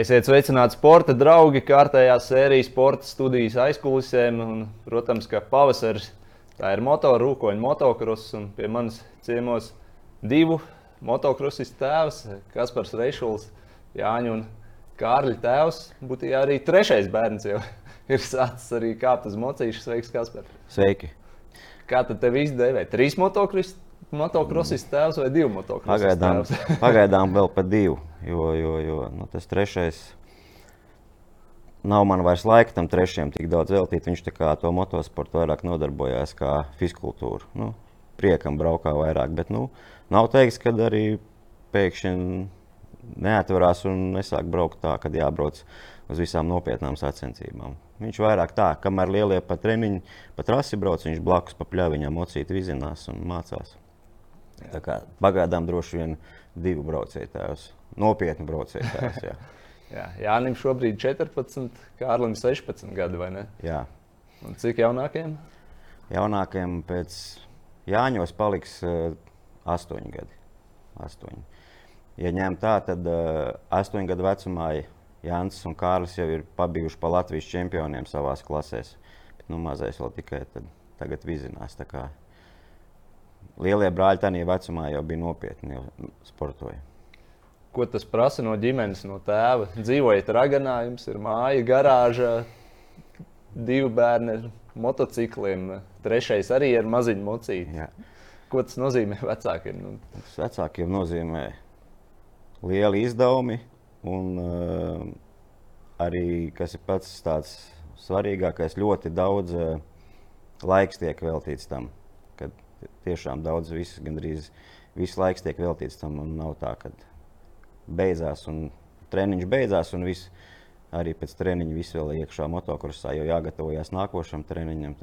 Esiet sveicināti sporta draugi, kārtējā sērijas sporta studijas aizkulisēm. Un, protams, ka pavasaris tā ir motora, rūkoņa motocross. Un pie manis ciemos divu motocrossistu tēvs, Kaspars Reišuls, Jāņa un Kārļa tēvs. Būtībā arī trešais bērns jau ir sācis arī kāpt uz mocīšu. Sveiks, Kaspar! Sveiki! Kā tad tev izdevē? Trīs motocrossistu motocrossistu tēvs vai divu motocrossistu Pagaidām, tēvs? pagaidām vēl pat divu, jo, jo, jo nu, tas trešais nav man vairs laika tam trešajam tik daudz veltīt. Viņš to motosportu vairāk nodarbojās kā fiskultūru. Nu, priekam braukā vairāk, bet nu, nav teiks, ka arī pēkšņi neatverās un nesāk braukt tā, kad jābrauc uz visām nopietnām sacensībām. Viņš vairāk tā, kamēr lielie pa treniņu, pa trasi brauc, viņš blakus pa pļaviņām mocīt vizinās un mācās. Pagaidām droši vien divu braucēju tēvs. Nopietni braucēju tēvs. Jā. Jā, Jānis šobrīd ir 14, Kārlim 16 gadi, vai ne? jā. Un cik jaunākiem? Jaunākajam pēc Jāņos paliks uh, astoņi gadi. Astoņi. Ja ņem tā, tad uh, astoņu gadu vecumā Jānis un Kārlis jau ir pabijuši pa Latvijas čempioniem savā klasēs. Bet, nu, mazais vēl tikai tad, tagad vizinās. Lielie brāļi tajā vecumā jau bija nopietni, jau sportoja. Ko tas prasa no ģimenes, no tēva? Dzīvojat Raganā, jums ir māja, garāža, divi bērni ar motocikliem, trešais arī ar maziņu mocīti. Ko tas nozīmē vecākiem? Nu, Tas vecākiem nozīmē lieli izdevumi, un uh, arī, kas ir pats tāds svarīgākais, ļoti daudz uh, laiks tiek veltīts tam. Kad tiešām daudz, viss, gandrīz viss laiks tiek veltīts tam, nav tā, ka beidzās un treniņš beidzās, un viss arī pēc treniņa viss vēl iekšā motokrosā, jo jāgatavojas nākošam treniņam.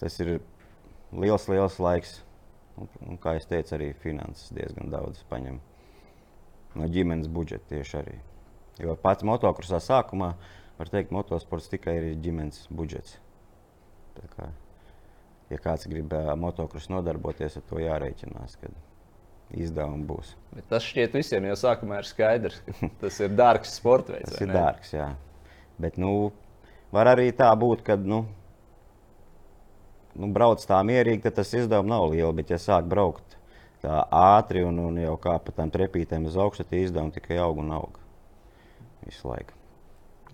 Tas ir liels, liels laiks. Un, un, kā jau teicu, arī finanses diezgan daudz paņem no ģimenes budžeta tieši arī. Jo pats motokrosā sākumā var teikt, motosports tikai ir ģimenes budžets. Tā kā, ja kāds grib motokrosu nodarboties, ar to jārēķinās, kad izdevumi būs. bet tas šķiet visiem jau sākumā ir skaidrs, ka tas ir dārgs sports veids. Tas ir ne? dārgs, jā. Bet nu, var arī tā būt, ka nu, nu, brauc tā mierīgi, tad tas izdevums nav liels. Bet, ja sāk braukt tā ātri un, un jau kā pa tām trepītēm uz augšu, tad izdevumi tikai aug un aug visu laiku.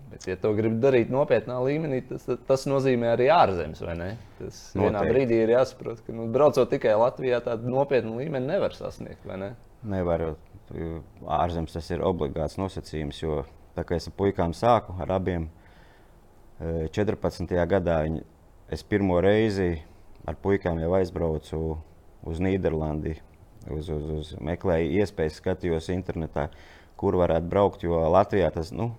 Bet, ja to grib darīt nopietnā līmenī, tas, tas nozīmē arī ārzemes. vai ne? Tas vienā Noteikti. brīdī ir jāsaprot, ka nu, braucot tikai Latvijā, tādu nopietnu līmeni nevar sasniegt. ne? Nevar jau ārzemes tas ir obligāts nosacījums, jo tā kā es ar puikām sāku ar abiem eh, 14. gadā, viņi, es pirmo reizi ar puikām jau aizbraucu uz Nīderlandi, uz, uz, uz meklēju iespējas, skatījos internetā, kur varētu braukt, jo Latvijā tas nu,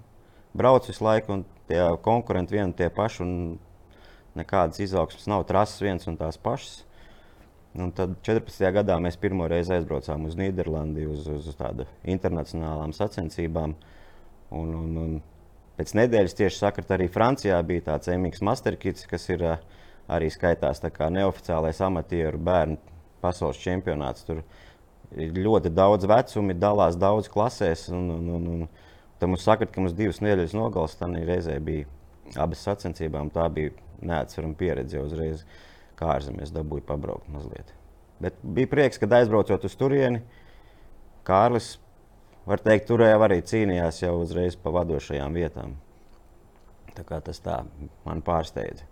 brauc visu laiku, un tie konkurenti vieni un tie paši, un nekādas izaugsmas nav, trases viens un tās pašas. Un tad 14. gadā mēs pirmo reizi aizbraucām uz Nīderlandi, uz, uz, uz tādām internacionālām sacensībām. Un, un, un pēc nedēļas tieši sakot, arī Francijā bija tāds emīļs masterkits, kas ir ā, arī skaitās neoficiālais amatieru bērnu pasaules čempionāts. Tur ir ļoti daudz vecumi, dalās daudz klasēs. Un, un, un, un, tad mums saka, ka mums divas nedēļas nogales tā reizē bija abas sacensībām. Tā bija neatsverama pieredze jau uzreiz, kā ārzemēs dabūju pabraukt mazliet. Bet bija prieks, kad aizbraucot uz turieni, Kārlis, var teikt, turēja arī cīnījās jau uzreiz pa vadošajām vietām. Tā kā tas tā man pārsteidza.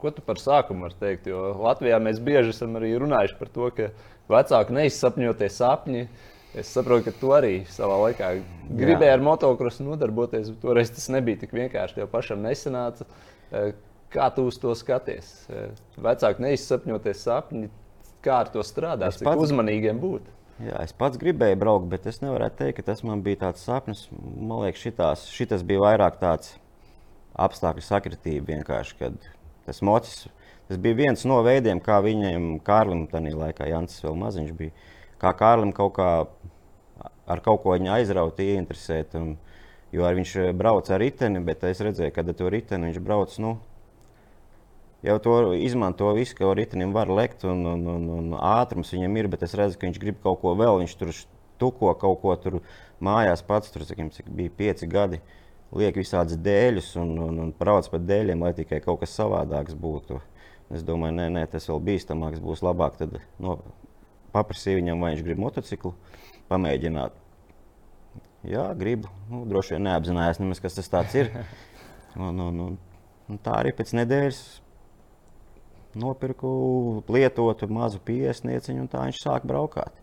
Ko tu par sākumu vari teikt? Jo Latvijā mēs bieži esam arī runājuši par to, ka vecāki neizsapņotie sapņi. Es saprotu, ka tu arī savā laikā gribēji ar motocrossu nodarboties, bet toreiz tas nebija tik vienkārši. Tev pašam nesanāca. Eh, Kā tu uz to skaties? Eh, Vecāki neizsapņotie sapņi, kā ar to strādāt, cik pats- uzmanīgiem būt. Jā, es pats gribēju braukt, bet es nevaru teikt, ka tas man bija tāds sapnis. Man liekas, šitās, šitas bija vairāk tāds apstākļu sakritība. Vienkārši, kad tas mocis, tas bija viens no veidiem, kā viņiem, Kārlim, tajā laikā, Jānis vēl maziņš bija, kā Kārlim kaut kā ar kaut ko viņa aizraut, ieinteresēt. Un, jo ar viņš brauc ar riteni, bet es redzēju, ka ar to riteni viņš brauc. Nu, jau to izmanto visu, ka ritenim var lekt, un, un, un, un ātrums viņam ir, bet es redzu, ka viņš grib kaut ko vēl. Viņš tur tuko kaut ko tur mājās pats, tur sakim, bija pieci gadi. Liek visādas dēļus un, un, un brauc pa dēļiem, lai tikai kaut kas savādāks būtu. Es domāju, nē, nē, tas vēl bīstamāks, būs labāk. Tad no, paprasīju viņam, vai viņš grib motociklu pamēģināt. Jā, gribu. Nu, droši vien neapzinājās, nemaz, kas tas ir. Un, un, un, un tā arī pēc nedēļas nopirku lietotu mazu piesnieciņu, un tā viņš sāk braukāt.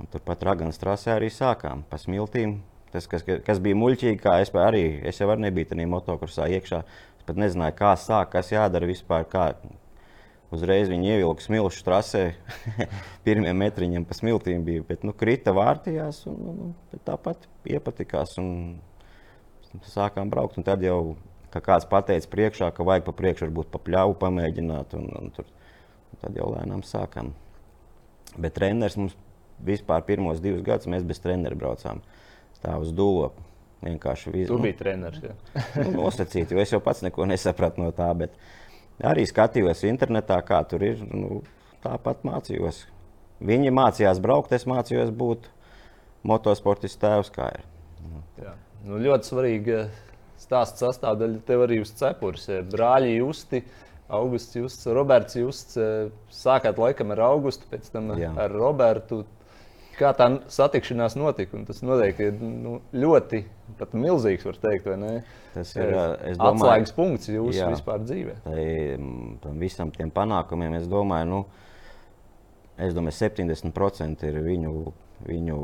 Un turpat Raganas trasē arī sākām pa smiltīm. Tas, kas, kas bija muļķīgi, kā es arī, es jau nebiju tajā motokursā iekšā. Es pat nezināju, kā sākt, kas jādara vispār. Kā. Uzreiz viņi ievilka smilšu trasē. Pirmie metriņiem pa smiltīm bija, bet nu, krita vārtījās un, un, un tāpat iepatikās. Un sākām braukt, un tad jau ka kāds pateica priekšā, ka vajag pa priekšu, varbūt pa pļauju pamēģināt. Un, un tur, un tad jau lēnām sākām. Bet treneris mums vispār pirmos divus gadus mēs bez treneru braucām. Tā uz dūlo. Vienkārši visu. Tu biji treneris. nu, nosacīt, jo es jau pats neko nesapratu no tā. Bet arī skatījos internetā, kā tur ir. Nu, tāpat mācījos. Viņi mācījās braukt, es mācījos būt motosportists tēvs. Nu, ļoti svarīgi stāsta sastāvdaļa tev arī uz cepures. Brāļi Justi, Augusts Justs, Roberts Justs. Sākāt laikam ar Augustu, pēc tam Jā. ar Robertu. Kā tā satikšanās notika? Tas noteikti ir nu, ļoti milzīgs, var teikt, vai ne? Tas ir atslēgas punkts jūsu jā, vispār dzīvē. Tai, tam visam tiem panākumiem, es domāju, nu, es domāju 70% ir viņu, viņu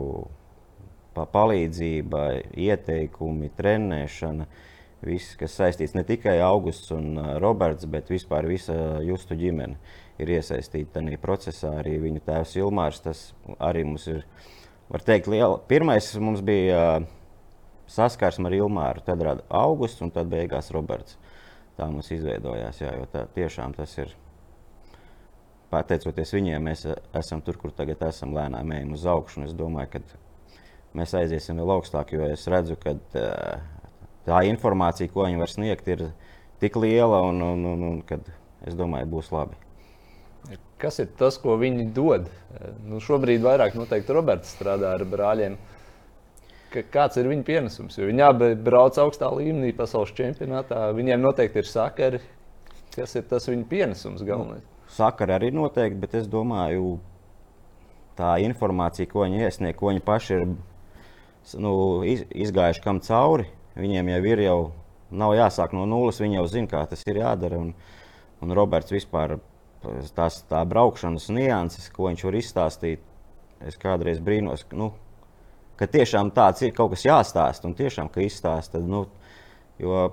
palīdzība, ieteikumi, trenēšana. Viss, kas saistīts ne tikai Augusts un Roberts, bet vispār visa justu ģimene ir iesaistīta tajā procesā. Arī viņa tēvs Ilmārs, tas arī mums ir, var teikt, liela. Pirmais mums bija saskarsme ar Ilmāru, tad rada Augusts un tad beigās Roberts. Tā mums izveidojās, jā, jo tā, tiešām tas ir. Pateicoties viņiem, mēs esam tur, kur tagad esam, lēnām ejam uz augšu. Es domāju, ka mēs aiziesim vēl augstāk, jo es redzu, ka tā informācija, ko viņi var sniegt, ir tik liela un, un, un, un kad es domāju, būs labi. Kas ir tas, ko viņi dod? Nu, šobrīd vairāk noteikti Roberts strādā ar brāļiem. Kāds ir viņa pienesums? Jo viņi abi brauc augstā līmenī, pasaules čempionātā. Viņiem noteikti ir sakari. Kas ir tas viņa pienesums galvenais? Nu, sakari arī noteikti, bet es domāju, tā informācija, ko viņi iesniedz, ko viņi paši ir nu, iz, izgājuši kam cauri. Viņiem jau ir, jau nav jāsāk no nulles, viņi jau zina, kā tas ir jādara. Un, un Roberts vispār tās tā braukšanas nianses, ko viņš var izstāstīt, es kādreiz brīnos, nu, ka tiešām tāds ir kaut kas jāstāsta un tiešām, ka izstāsta. Nu, jo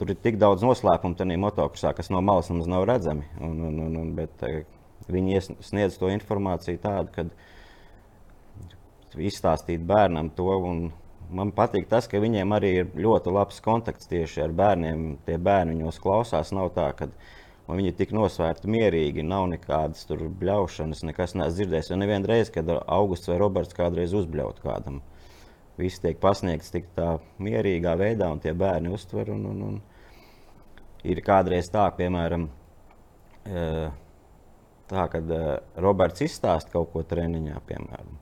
tur ir tik daudz noslēpumu tajā motokrosā, kas no malas nemaz nav redzami. Un, un, un, un, bet, eh, viņi sniedz to informāciju tādu, ka izstāstīt bērnam to. Man patīk tas, ka viņiem arī ir ļoti labs kontakts tieši ar bērniem. Tie bērni viņos klausās. Nav tā, ka viņi ir tik nosvērti mierīgi, nav nekādas bļaušanas, nekas neesmu dzirdējis. Jo nevienu reizi, kad Augusts vai Roberts kādreiz uzbļaut kādam, viss tiek pasniegts tik tā mierīgā veidā, un tie bērni uztver. Un, un, un ir kādreiz tā, piemēram, tā, kad Roberts izstāsta kaut ko treniņā, piemēram.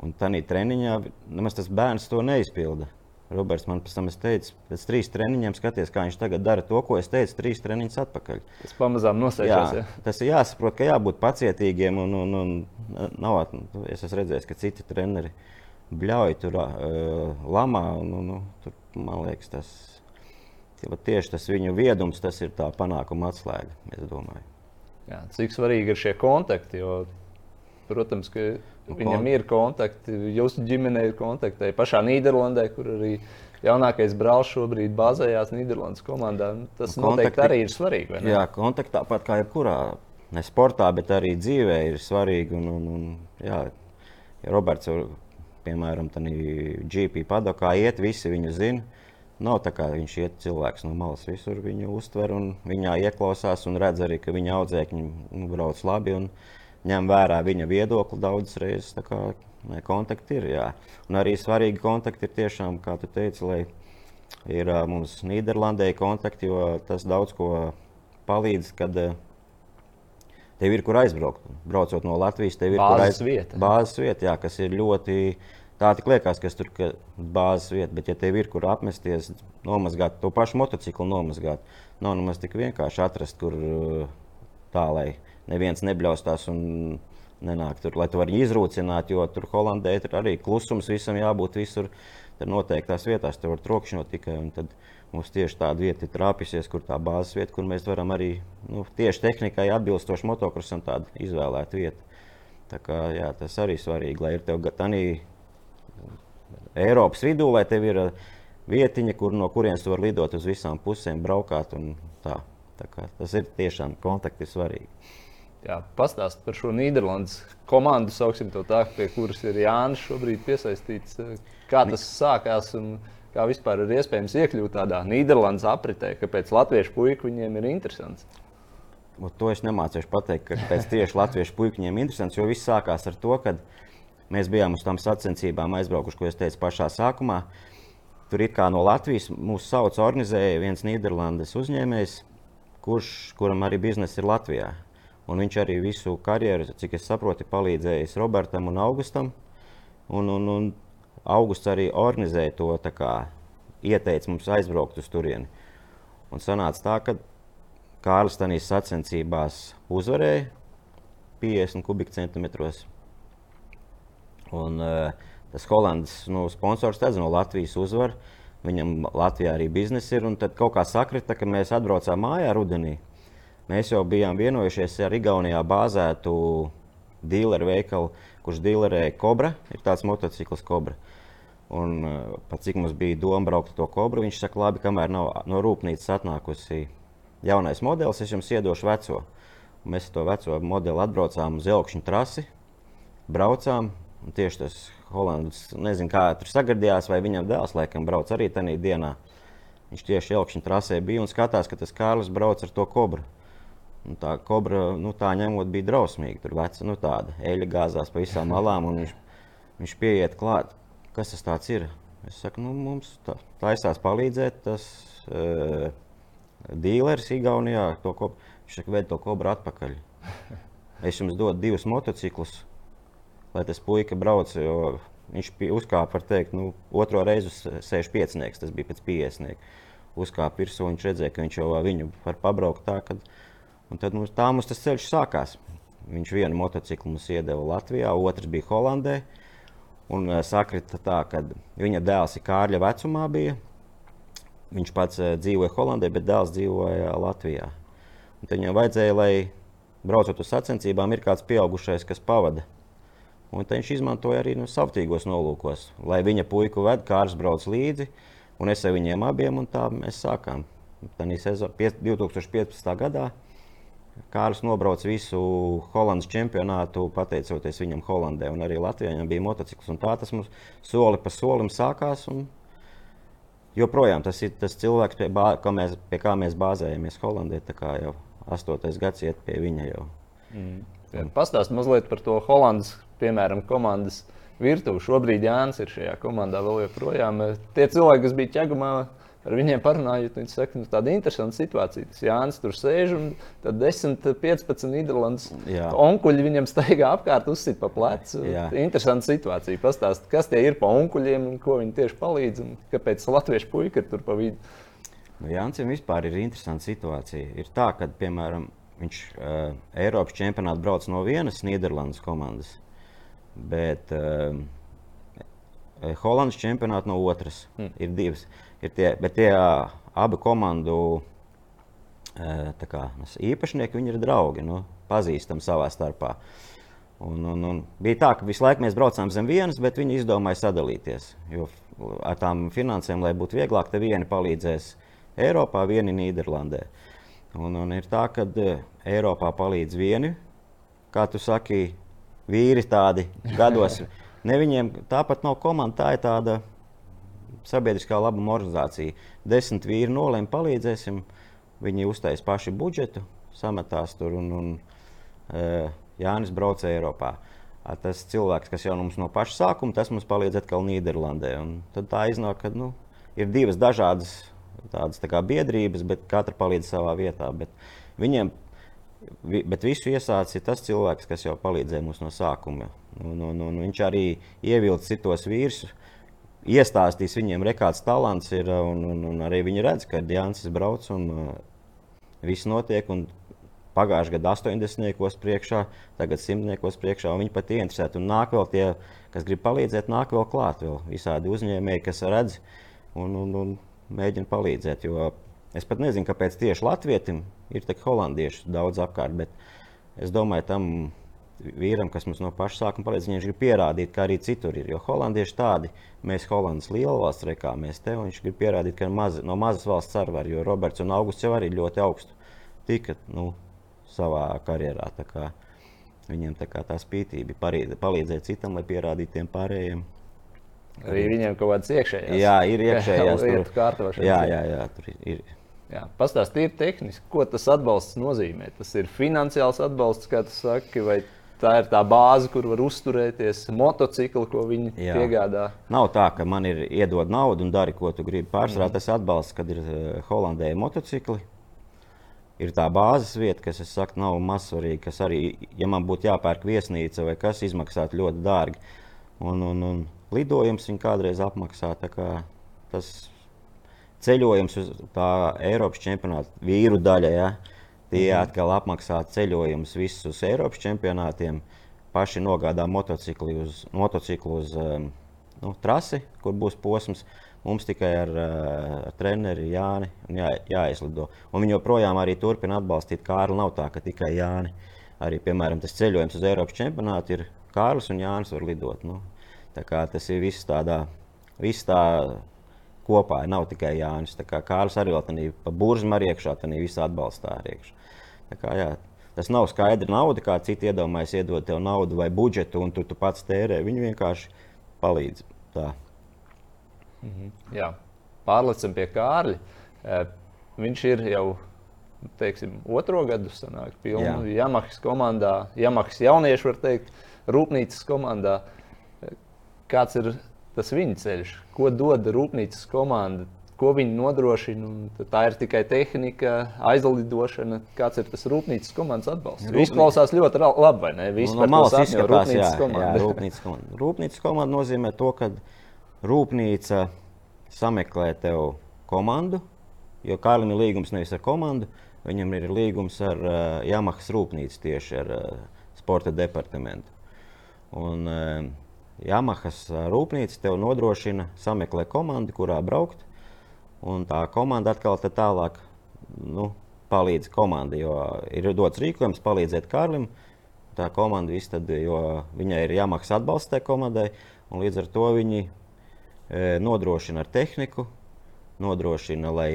Un tā treniņā nemaz tas bērns to neizpilda. Roberts man pēc tam teica, pēc trīs treniņiem skaties, kā viņš tagad dara to, ko es teicu trīs treniņus atpakaļ. Tas pamazām nosēžas. Jā, ja? Tas ir jāsaprot, ka jābūt pacietīgiem. Un, un, un nav, es esmu redzējis, ka citi treneri bļauj tur uh, lamā. Un, un, un, tur, man liekas, tas tieši tas viņu viedums, tas ir tā panākuma atslēga. Jā, cik svarīgi ir šie kontakti, jo, protams, ka Viņam ir kontakti, jūsu ģimenei ir kontakti. Pašā Nīderlandē, kur arī jaunākais brālis šobrīd bāzējās Nīderlandes komandā. Nu, tas kontakti, noteikti arī ir svarīgi. Jā, kontakti tāpat kā jebkurā. Ne sportā, bet arī dzīvē ir svarīgi. Un, un, un, jā, ja Roberts, piemēram, GP padokā iet, visi viņu zina. Nav tā kā viņš iet cilvēks no malas, visur viņu uztver un viņā ieklausās un redz arī, ka viņa audzēkņi nu, brauc labi. Un, ņem vērā viņa viedokli daudzas reizes. Kā, ne, kontakti ir. Jā. Un arī svarīgi kontakti ir tiešām, kā tu teici, lai ir mums Nīderlandē kontakti, jo tas daudz ko palīdz, kad tev ir kur aizbraukt. Braucot no Latvijas, tev ir bāzes kur vieta. Bāzes vieta, jā, kas ir ļoti. Tā tik liekas, ka tur ir bāzes vieta, bet, ja tev ir kur apmesties, nomazgāt to pašu motociklu, nomazgāt, nav nemaz tik vienkārši atrast, kur tā, lai neviens nebļaustās un nenāk tur, lai tu varētu izrūcināt, jo tur Holandē ir arī klusums, visam jābūt visur noteiktās vietās, tur var trokšņot tikai. Tad, Mums tieši tāda vieta ir trāpījusies, kur tā bāzes vieta, kur mēs varam arī nu, tieši tehnikai atbilstoši motokrosam tādu izvēlēt vietu. Tā kā, jā, tas arī svarīgi, lai ir tev tādā Eiropas vidū, lai tev ir uh, vietiņa, kur, no kurienes tu vari lidot uz visām pusēm, braukāt. Tā. Tā kā, tas ir tiešām kontakti svarīgi. Jā, pastāst par šo Nīderlandes komandu, sauksim to tā, pie kuras ir Jānis šobrīd piesaistīts. Kā tas sākās? Un kā vispār ir iespējams iekļūt tādā Nīderlandes apritē, kāpēc latviešu puikas viņiem ir interesants. Un to es nemācīšu pateikt, ka pēc tieši latviešu puikiem ir interesants, jo viss sākās ar to, ka mēs bijām uz tām sacensībām aizbraukuši, ko es teicu pašā sākumā. Tur it kā no Latvijas mūsu sauc organizēja viens Nīderlandes uzņēmējs, kurš, kuram arī biznesa ir Latvijā. Un viņš arī visu karjeru, cik es saprotu, palīdzējis Robertam un Augustam. Un, un, un augusts arī organizēja to, kā, ieteica mums aizbraukt uz turieni. Un sanāca tā, ka Kārlis Tanīs sacensībās uzvarēja 50 kubikcentimetros. Un, uh, tas Holandas nu, sponsors redz no Latvijas uzvaru. Viņam Latvijā arī biznesa ir. Tad kaut kā sakrita, ka mēs atbraucām mājā rudenī. Mēs jau bijām vienojušies ar Igaunijā bāzētu dealeru veikalu, kurš dealerēja Cobra. Ir tāds motocikls Cobra. Un, uh, pat cik mums bija doma braukt ar to kobru, viņš saka, labi, kamēr nav no rūpnīcas atnākusi jaunais modelis, es jums iedošu veco. Un mēs to veco modeli atbraucām uz Elkšņa trasi, braucām. Tieši tas Holandas, nezinu, kā tur sagardījās, vai viņam dēls laikam brauc arī tajā dienā. Viņš tieši Elkšņa trasē bija un skatās, ka tas Kārlis brauc ar to kobru. Un tā kobra, nu, tā ņemot, bija drausmīga. Tur veca, nu, tāda eļļa gāzās pa visām malām, un viņš, viņš pieiet klāt kas tas ir? Es saku, nu, mums tā, taisās palīdzēt. Tas uh, dīleris Igaunijā to ko, viņš saka, ved to kobru atpakaļ. Es jums dodu divus motociklus, lai tas puika brauc. Viņš uzkāpa, var teikt, nu, otro reizi uz 65. Tas bija pēc 50. Uzkāpa virsū, viņš redzēja, ka viņš jau viņu var pabraukt tā, kad, un tad mums, tā mums tas ceļš sākās. Viņš vienu motociklu mums iedeva Latvijā, otrs bija Holandē. Un uh, sakrita tā, ka viņa dēls ir Kārļa vecumā. Bija. Viņš pats uh, dzīvoja Holandē, bet dēls dzīvoja Latvijā. Un tad viņam vajadzēja, lai braucot uz sacensībām, ir kāds pieaugušais, kas pavada. Un viņš izmantoja arī nu, savtīgos nolūkos, lai viņa puiku ved, kārs brauc līdzi, un es ar viņiem abiem, un tā mēs sākām. Tā ir 2015. gadā. Kārlis nobrauca visu Holandas čempionātu, pateicoties viņam Holandē. Un arī Latvijā viņam bija motocikls. Tā tas mums soli pa solim sākās. Joprojām tas ir tas cilvēks, pie, bā, kā mēs, pie kā mēs bāzējamies Holandē. Tā kā jau astotais gads iet pie viņa jau. Mm. Pastāstiet mazliet par to Holandas, piemēram, komandas virtuvi. Šobrīd Jānis ir šajā komandā vēl joprojām. Tie cilvēki, kas bija ķegumā, ar viņiem parunājot, viņi saka, nu, tāda interesanta situācija. Tas Jānis tur sēž un tad 10, 15 Nīderlandes onkuļi viņam staigā apkārt, uzsit pa plecu. Interesanta situācija. Pastāst, kas tie ir pa onkuļiem un ko viņi tieši palīdz un kāpēc latviešu puika ir tur pa vidu. Nu, Jānis vispār ir interesanta situācija. Ir tā, ka, piemēram, viņš uh, Eiropas čempionātā brauc no vienas Nīderlandes komandas, bet uh, Holandas čempionātā no otras. Hmm. Ir divas. Uh, ir tie, bet tie abi komandu kā, īpašnieki, viņi ir draugi, nu, pazīstami savā starpā. Un, un, un bija tā, ka visu laiku mēs braucām zem vienas, bet viņi izdomāja sadalīties. Jo ar tām finansēm, lai būtu vieglāk, te vieni palīdzēs Eiropā, vieni Nīderlandē. Un, un ir tā, ka Eiropā palīdz vieni, kā tu saki, vīri tādi gados. Ne viņiem tāpat nav komanda, tā ir tāda sabiedriskā labuma organizācija. Desmit vīri nolēma, palīdzēsim. Viņi uztaisīja paši budžetu, sametās tur un, un uh, Jānis brauca Eiropā. Tas cilvēks, kas jau mums no paša sākuma, tas mums palīdz atkal Nīderlandē. Un tad tā iznāk, ka nu, ir divas dažādas tādas tā biedrības, bet katra palīdz savā vietā. Bet viņiem vi, bet visu iesācis tas cilvēks, kas jau palīdzēja mums no sākuma. Nu, nu, nu, viņš arī ievilcis citos vīrusus, iestāstīs viņiem, kāds talants ir. Un, un, un arī viņi redz, ka Jānis brauc un uh, viss notiek. Pagājušajā gadā 80. priekšā, tagad 100. priekšā. Viņi pat ieinteresēti. Un nāk vēl tie, kas grib palīdzēt, nāk vēl klāt. Vēl visādi uzņēmēji, kas redz un, un, un mēģina palīdzēt. Jo es pat nezinu, kāpēc tieši Latvijam ir tik holandiešu daudz apkārt. Es domāju, tam vīram, kas mums no paša sākuma palīdz, viņš grib pierādīt, ka arī citur ir. Jo holandieši tādi, mēs Holandas liela valsts rekā, mēs te, un viņš grib pierādīt, ka maz, no mazas valsts arī var, jo Roberts un Augusts jau arī ļoti augstu tika nu, savā karjerā. Tā viņiem tā, tā spītība palīdzēt citam, lai pierādītu tiem pārējiem. Arī viņiem kaut kādas iekšējās jā, ir iekšējās lietu kārtošanas. Jā, jā, jā, tur ir. Jā, Pastāstiet, tehniski, ko tas atbalsts nozīmē. Tas ir finansiāls atbalsts, kā tu saki, vai tā ir tā bāze, kur var uzturēties, motocikli, ko viņi Jā. piegādā. Nav tā, ka man ir iedod naudu un dari, ko tu gribi. Pārsvarā mm. tas atbalsts, kad ir uh, Holandē motocikli. Ir tā bāzes vieta, kas, es saku, nav mazsvarīga, kas arī, ja man būtu jāpērk viesnīca vai kas, izmaksātu ļoti dārgi. Un, un, un lidojums viņa kādreiz apmaksā. Tas ceļojums uz tā Eiropas čempionāta vīru daļa. Ja, Tie mhm. atkal apmaksā ceļojumus visus Eiropas čempionātiem. Paši nogādā motocikli uz, motociklu uz um, nu, trasi, kur būs posms. Mums tikai ar, uh, ar treneri Jāni jā, jāizlido. Un viņi joprojām arī turpina atbalstīt Kārlu. Nav tā, ka tikai Jāni. Arī, piemēram, tas ceļojums uz Eiropas čempionātu ir Kārlis un Jānis var lidot. Nu, tas ir viss tādā, viss tā kopā, nav tikai Jānis. Kārlis arī vēl tādā pa burzmu arī iekšā, tad visā atbalstā arī iekšā. Kā, jā, tas nav skaidra nauda, kā citi iedomājas, iedot tev naudu vai budžetu, un tu, tu pats tērē. Viņi vienkārši palīdz. Tā. Mhm. Jā, pārlecam pie Kārļa. E, viņš ir jau teiksim, otro gadu sanāk, pilnu Yamahas komandā, Yamahas jauniešu, var teikt, rūpnīcas komandā. E, kāds ir tas viņa ceļš? Ko dod rūpnīcas komanda ko viņi nodrošina. Tā ir tikai tehnika, aizlidošana. Kāds ir tas rūpnīcas komandas atbalsts? Viņš klausās ļoti labi, vai ne? Viss no, no malas izskatās, rūpnīcas jā, komanda. Jā, rūpnīcas komanda. Rūpnīcas komanda nozīmē to, ka rūpnīca sameklē tev komandu, jo Kārlim ir līgums nevis ar komandu, viņam ir līgums ar uh, Yamahas rūpnīcu tieši ar uh, sporta departamentu. Un, uh, Yamahas rūpnīca tev nodrošina, sameklē komandu, kurā braukt. Un tā komanda atkal tālāk nu, palīdz komandai, jo ir dots rīkojums palīdzēt Kārlim. Tā komanda viss tad, jo viņai ir jāmaksā atbalsts tajā komandai, un līdz ar to viņi e, nodrošina ar tehniku, nodrošina, lai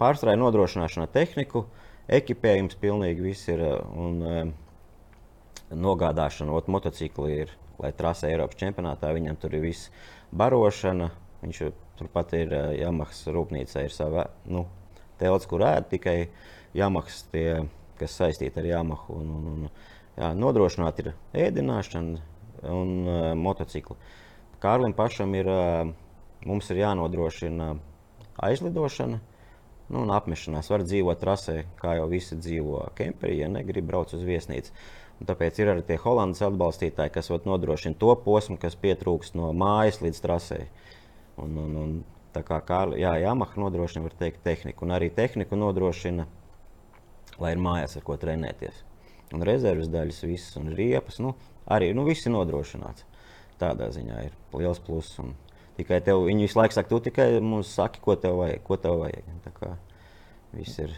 pārstrāja nodrošināšana tehniku, ekipējums pilnīgi viss ir un e, nogādāšana, ot, motocikli ir, lai trasē Eiropas čempionātā, viņam tur ir viss barošana, viņš Turpat ir Jamahas rūpnīca, ir sava nu, telts, kur ēd tikai Jamahas, tie, kas saistīti ar Jamahu. Un, un, un, jā, nodrošināt ir ēdināšana un uh, motocikli. Kārlim pašam ir, uh, mums ir jānodrošina aizlidošana. Nu, un apmešanās var dzīvot trasē, kā jau visi dzīvo kemperī, ja negrib braukt uz viesnīcu. Un tāpēc ir arī tie holandas atbalstītāji, kas nodrošina to posmu, kas pietrūkst no mājas līdz trasei. Uh, Un, un, un, tā kā Kārli, jā, Yamaha nodrošina teikt, tehniku, un arī tehniku nodrošina, lai ir mājās ar ko trenēties. Un rezerves daļas, visas un riepas, nu, arī nu, viss ir nodrošināts. Tādā ziņā ir liels pluss. Tikai tev, viņi visu laiku saka, tu tikai mums saki, ko tev vajag. Ko tev vajag. Tā, kā, ir.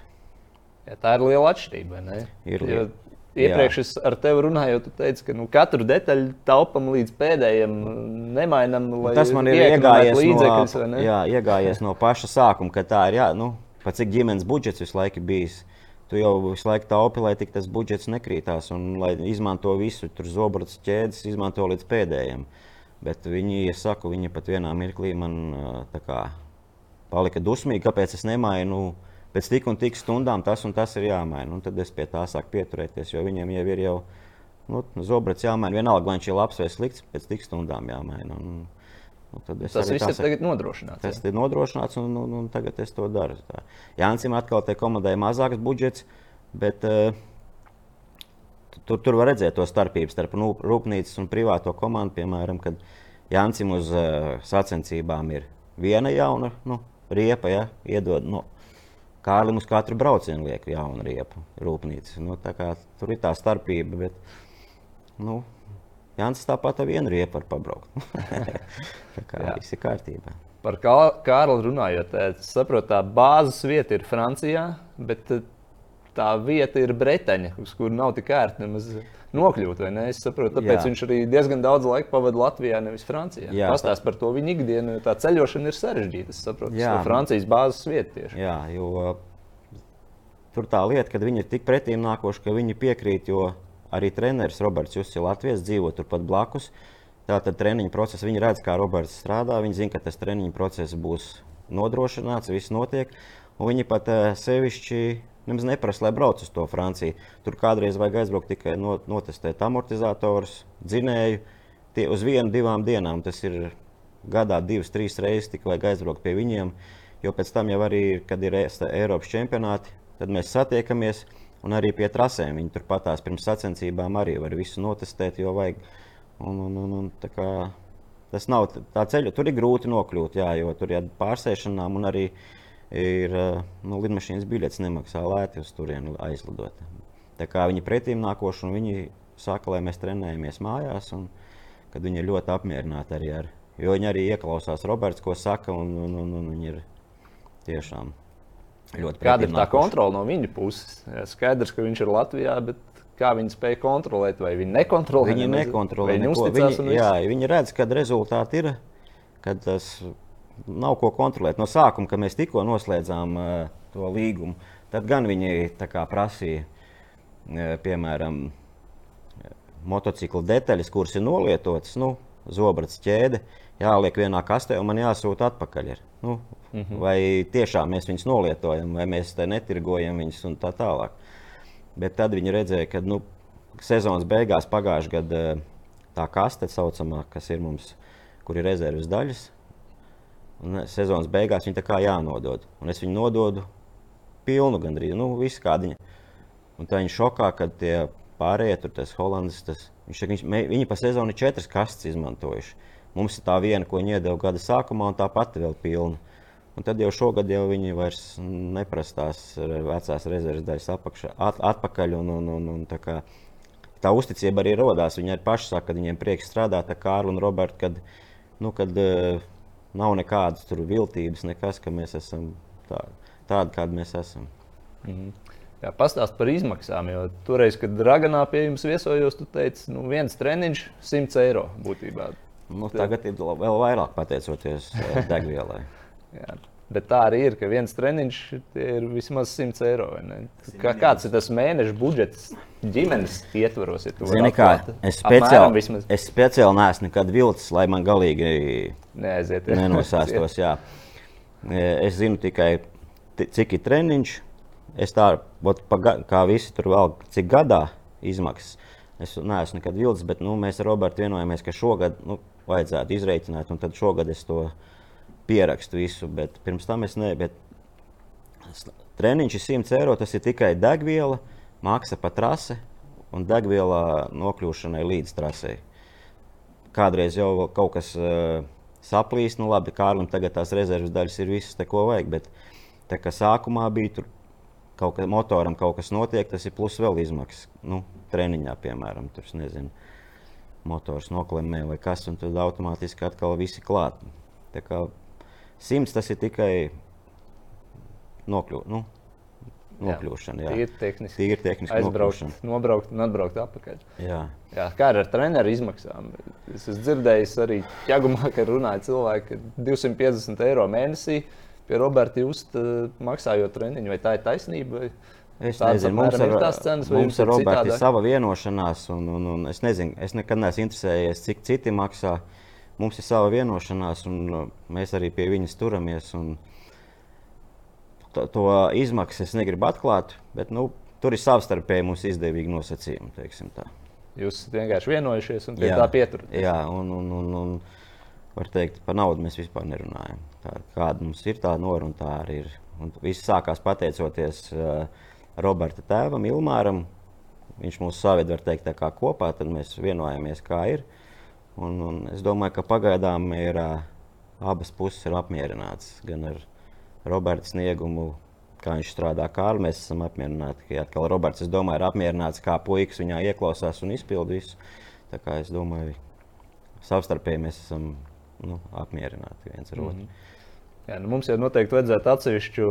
Ja, tā ir liela atšķirība. Ir liela. Iepriekš es ar tevi runāju, tu teici, ka nu, katru detaļu taupam līdz pēdējiem, nemainam. Tas man ir iegājies no, jā, iegājies no paša sākuma, ka tā ir. Jā, nu, pat cik ģimenes budžets visu laiku bijis. Tu jau visu laiku taupi, lai tas budžets nekrītās un lai izmanto visu tur zobrats ķēdes, izmanto līdz pēdējiem. Bet viņi, ja saku, viņi pat vienā mirklī man kā, palika dusmīgi, kāpēc es nemainu. Nu, pēc tik un tik stundām tas un tas ir jāmaina. Un tad es pie tā sāku pieturēties, jo viņiem jau ir jau nu, zobrats jāmaina. Vienalga, vai viņš ir labs vai slikts, pēc tik stundām jāmaina. Un, tad tas viss ir tagad nodrošināts. Tas jā. ir nodrošināts, un, un, un tagad es to daru. Jānis atkal te komandai mazāks budžets, bet uh, tur, tur var redzēt to starpību starp nu, rūpnīcas un privāto komandu. Piemēram, kad Jāncim uz uh, sacensībām ir viena jauna nu, riepa, ja, iedod. Nu, Kārlim uz katru braucienu liek jaunu riepu rūpnīcu. Nu, tur ir tā starpība, bet nu, Jānis tāpat ar vienu riepu var pabraukt. tā kā Jā. viss ir kārtībā. Par Kārlu runājot, es saprotu, tā bāzes vieta ir Francijā, bet tā vieta ir Bretaņa, uz kuru nav tik ērti nemaz nokļūt. Es saprotu, tāpēc Jā. viņš arī diezgan daudz laika pavadīja Latvijā, nevis Francijā. Jā, Pastāst par to viņa ikdienu, jo tā ceļošana ir sarežģīta. Es saprotu, tas ir Francijas bāzes vieta tieši. Jā, jo tur tā lieta, ka viņi ir tik pretīm nākoši, ka viņi piekrīt, jo arī treneris Roberts Jusits ir Latvijas, dzīvo turpat blakus. Tātad treniņa process, viņi redz, kā Roberts strādā, viņi zina, ka tas treniņa process būs nodrošināts, viss notiek. Viņi pat uh, sevišķi nemaz neprasa, lai brauc uz to Franciju. Tur kādreiz vajag aizbraukt tikai no, notestēt amortizatorus, dzinēju. Tie uz vienu, divām dienām tas ir gadā divas, trīs reizes tikai vajag aizbraukt pie viņiem. Jo pēc tam jau arī, kad ir Eiropas čempionāti, tad mēs satiekamies. Un arī pie trasēm viņi turpat tās pirms sacensībām arī var visu notestēt, jo vajag. Un, un, un, un, kā, tas nav tā ceļa, tur ir grūti nokļūt, jā, jo tur ir pārsēšanām un arī ir nu, lidmašīnas biļets nemaksā lēti uz turieni aizlidot. Tā kā viņi pretīm nākoši un viņi saka, lai mēs trenējamies mājās, un kad viņi ir ļoti apmierināti arī ar. Jo viņi arī ieklausās Roberts, ko saka, un, un, un, un viņi ir tiešām ļoti Kāda ir tā nākoši. kontrole no viņa puses? Skaidrs, ka viņš ir Latvijā, bet kā viņi spēja kontrolēt, vai viņi nekontrolē? Viņi nekontrolē. Viņi, viņi, jā, viņi redz, kad rezultāti ir, kad tas ir nav ko kontrolēt. No sākuma, kad mēs tikko noslēdzām uh, to līgumu, tad gan viņi prasīja, uh, piemēram, motociklu detaļas, kuras ir nolietotas, nu, zobrats ķēde, jāliek vienā kastē un man jāsūta atpakaļ. Ir. Nu, mm -hmm. Vai tiešām mēs viņus nolietojam, vai mēs te netirgojam viņus un tā tālāk. Bet tad viņi redzēja, ka nu, sezonas beigās pagājušajā gadā tā kaste, saucamā, kas ir mums, kur ir rezerves daļas, Un sezonas beigās viņa tā kā jānodod. Un es viņu nododu pilnu gandrīz, nu, visu kādiņu. Un tā viņa šokā, kad tie pārējie tur, tas holandis, tas, viņš, viņš, viņi pa sezonu četras kastes izmantojuši. Mums ir tā viena, ko viņi iedeva gada sākumā, un tā pati vēl pilna. Un tad jau šogad jau viņi vairs neprasa tās vecās rezerves daļas apakšā, at, atpakaļ. Un, un, un, un, tā, kā, tā uzticība arī radās. Viņi arī paši saka, ka viņiem prieks strādāt ar Kārlu un Robertu. Kad, nu, kad, uh, nav nekādas viltības, nekas, ka mēs esam tā, tādi, kādi mēs esam. -hmm. Jā, pastāst par izmaksām. Jo toreiz, kad Draganā pie jums viesojos, tu teici, ka nu, viens treniņš 100 eiro būtībā. Nu, tagad ir vēl vairāk pateicoties eh, degvielai. Bet tā arī ir, ka viens treniņš ir vismaz 100 eiro. Kā, kāds ir tas mēneša budžets ģimenes ietvaros? Ja Zini, kā, es, speciāli, es speciāli neesmu nekad vilcis, lai man galīgi Neaiziet, jā. nenosēstos. Jā. E, es zinu tikai, cik ir treniņš. Es tā kā visi tur vēl, cik gadā izmaksas. Es neesmu nekad vilcis, bet nu, mēs ar Robertu vienojamies, ka šogad nu, vajadzētu izreikināt, un tad šogad es to izdarīju pierakstu visu, bet pirms tam es ne. Bet treniņš ir 100 eiro, tas ir tikai degviela, maksa pa trasi un degviela nokļūšanai līdz trasei. Kādreiz jau kaut kas uh, saplīst, nu labi, Kārlim tagad tās rezerves daļas ir visas, te, ko vajag, bet tā kā sākumā bija tur kaut kas motoram, kaut kas notiek, tas ir plus vēl izmaksas. Nu, treniņā, piemēram, tur nezinu, motors noklemē vai kas, un tad automātiski atkal visi klāt. Tā kā Simts tas ir tikai nokļu, nu, nokļūšana. Jā. Tīri tehniski. Tīri tehniski Aizbraukt, nobraukt un atbraukt atpakaļ. Jā. Jā, kā ar treneru izmaksām? Es esmu dzirdējis arī ķēgumā, ka runāja cilvēki 250 eiro mēnesī pie Roberta Justa maksājot treniņu. Vai tā ir taisnība? Vai? Es nezinu, mums ar, ir cenas, mums ar Robertu ir sava vienošanās, un, un, un es nezinu, es nekad neesmu interesējies, cik citi maksā. Uh, mums ir sava vienošanās, un uh, mēs arī pie viņas turamies. To, to izmaksas es negribu atklāt, bet nu, tur ir savstarpēji mums izdevīgi nosacījumi. Jūs vienkārši vienojušies un pie jā, tā pieturaties. Jā, un, un, un, un var teikt, par naudu mēs vispār nerunājam. Tā, kāda mums ir tā nora un tā arī ir. Un viss sākās pateicoties uh, Roberta tēvam, Ilmāram, viņš mūs saved, var teikt, kopā, tad mēs vienojāmies, kā ir. Un, un es domāju, ka pagaidām ir abas puses ir apmierinātas. Gan ar Roberta sniegumu, kā viņš strādā Kārli, mēs esam apmierināti. Ja atkal Roberts, es domāju, ir apmierināts, kā puikas viņā ieklausās un izpild visu. Tā kā es domāju, savstarpēji mēs esam nu, apmierināti viens ar otru. Mm -hmm. Jā, nu mums jau noteikti vajadzētu atsevišķu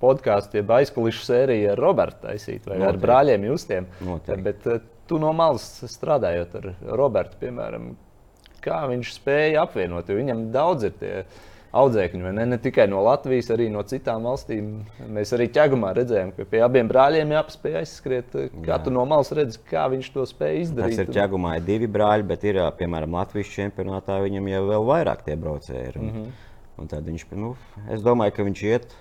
podkāstu, jeb aizkulisku sēriju ar Robertu taisīt vai noteikti. ar brāļiem Justiem. Noteikti. Bet tu no malas strādājot ar Robertu, piemēram, kā viņš spēja apvienot, viņam daudz ir tie audzēkņi, ne? ne tikai no Latvijas, arī no citām valstīm. Mēs arī ķegumā redzējām, ka pie abiem brāļiem jāpaspēj aizskriet. Kā Jā. tu no malas redzi, kā viņš to spēja izdarīt? Tas ir ķegumā ir divi brāļi, bet ir, piemēram, Latvijas čempionātā viņam jau vēl vairāk tie braucēji. Ir. Un, mm -hmm. Un tad viņš, nu, es domāju, ka viņš iet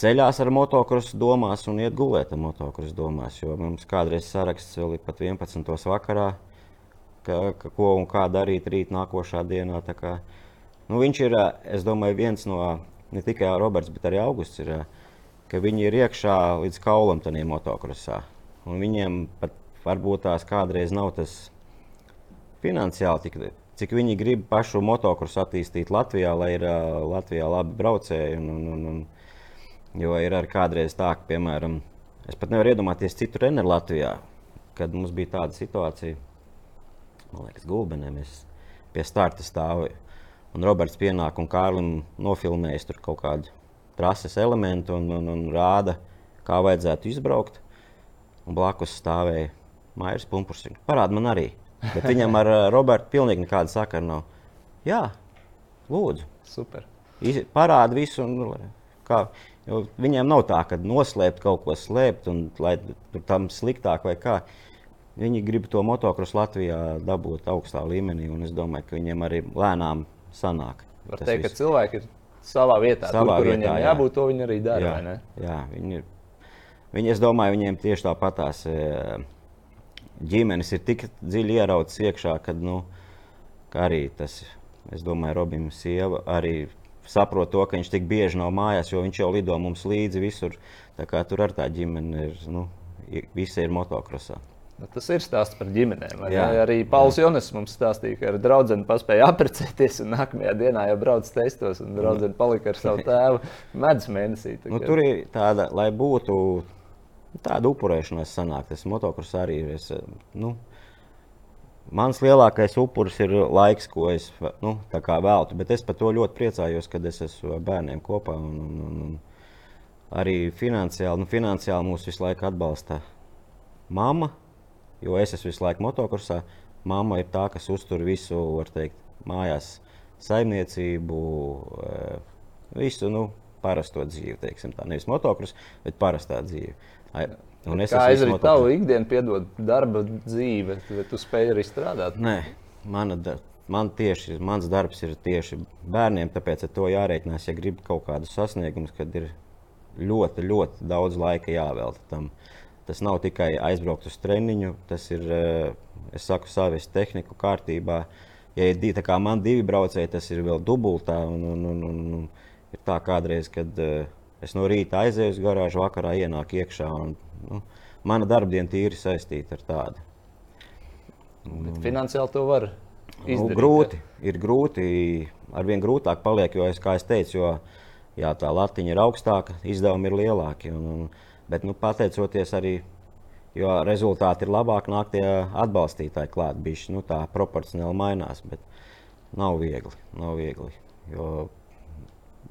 ceļās ar motocrossu domās un iet gulēt ar motocrossu domās. Jo mums kādreiz saraksts vēl ir pat 11. vakarā, ka, ka ko un kā darīt rīt nākošā dienā. Kā, nu, viņš ir, es domāju, viens no ne tikai Roberts, bet arī Augusts. Ir, ka viņi ir iekšā līdz kaulam tajā motocrossā. Un viņiem pat varbūt tās kādreiz nav tas finansiāli tik cik viņi grib pašu motocrossu attīstīt Latvijā, lai ir uh, Latvijā labi braucēji. Un, un, un, un, jo ir arī kādreiz tā, ka, piemēram, es pat nevaru iedomāties citu treneru Latvijā, kad mums bija tāda situācija, man liekas, Gulbenē mēs pie starta stāvējām. Un Roberts pienāk un Kārlim nofilmējas tur kaut kādu trases elementu un, un, un rāda, kā vajadzētu izbraukt. Un blakus stāvēja Maijas Punkurs. Parāda man arī. Bet viņam ar Robertu pilnīgi nekāda sakara nav. Jā, lūdzu. Super. Parāda visu. Un, kā, viņiem nav tā, ka noslēpt kaut ko slēpt, un lai tur tam sliktāk vai kā. Viņi grib to motocrossu Latvijā dabūt augstā līmenī, un es domāju, ka viņiem arī lēnām sanāk. Var teikt, viss. ka cilvēki ir savā vietā, savā tur, vietā, viņiem jā. jābūt, to viņi arī dara. Jā, jā viņi ir. Viņi, es domāju, viņiem tieši tāpatās. E, ģimenes ir tik dziļi ieraudzes iekšā, ka, nu, ka arī tas, es domāju, Robina sieva arī saprot to, ka viņš tik bieži nav mājās, jo viņš jau lido mums līdzi visur. Tā kā tur ar tā ģimene ir, nu, visi ir motokrosā. Nu, tas ir stāsts par ģimenēm. Jā, arī Pauls Jonas mums stāstīja, ka ar draugu paspēja apprecēties, un nākamajā dienā jau brauc testos, un draugs palika ar savu tēvu medus mēnesī. Nu, tur ir tāda, lai būtu Tāda upurēšanās sanāk, tas motocross arī ir. Es, nu, mans lielākais upuris ir laiks, ko es nu, veltu, bet es par to ļoti priecājos, kad es esmu ar bērniem kopā. Un, un, un, un arī finansiāli, nu, finansiāli mūs visu laiku atbalsta mamma, jo es esmu visu laiku motocrossā. Mamma ir tā, kas uztur visu, var teikt, mājās saimniecību, eh, visu nu, parasto dzīvi, teiksim tā. Nevis motocross, bet parastā dzīve. Un es kā aizrīt tavu ikdienu, piedod darba dzīve, vai tu spēj arī strādāt? Nē, mana, man tieši, mans darbs ir tieši bērniem, tāpēc ar to jārēķinās, ja grib kaut kādus sasniegumus, kad ir ļoti, ļoti daudz laika jāvelta tam. Tas nav tikai aizbraukt uz treniņu, tas ir, eh, es saku, savas tehniku kārtībā. Ja ir divi, kā man divi braucēji, tas ir vēl dubultā. Un, un, un, un, un ir tā kādreiz, kad uh, Es no rīta aizēju uz garāžu, vakarā ienāku iekšā. Un, nu, mana darbdiena tīri saistīta ar tādu. Bet finansiāli to var nu, izdarīt. Nu, grūti, ir grūti, arvien grūtāk paliek, jo, es, kā es teicu, jo jā, tā latiņa ir augstāka, izdevumi ir lielāki. Un, un, bet, nu, pateicoties arī, jo rezultāti ir labāki, nāk tie atbalstītāji klāt. Bišķi, nu, tā proporcionāli mainās, bet nav viegli. Nav viegli jo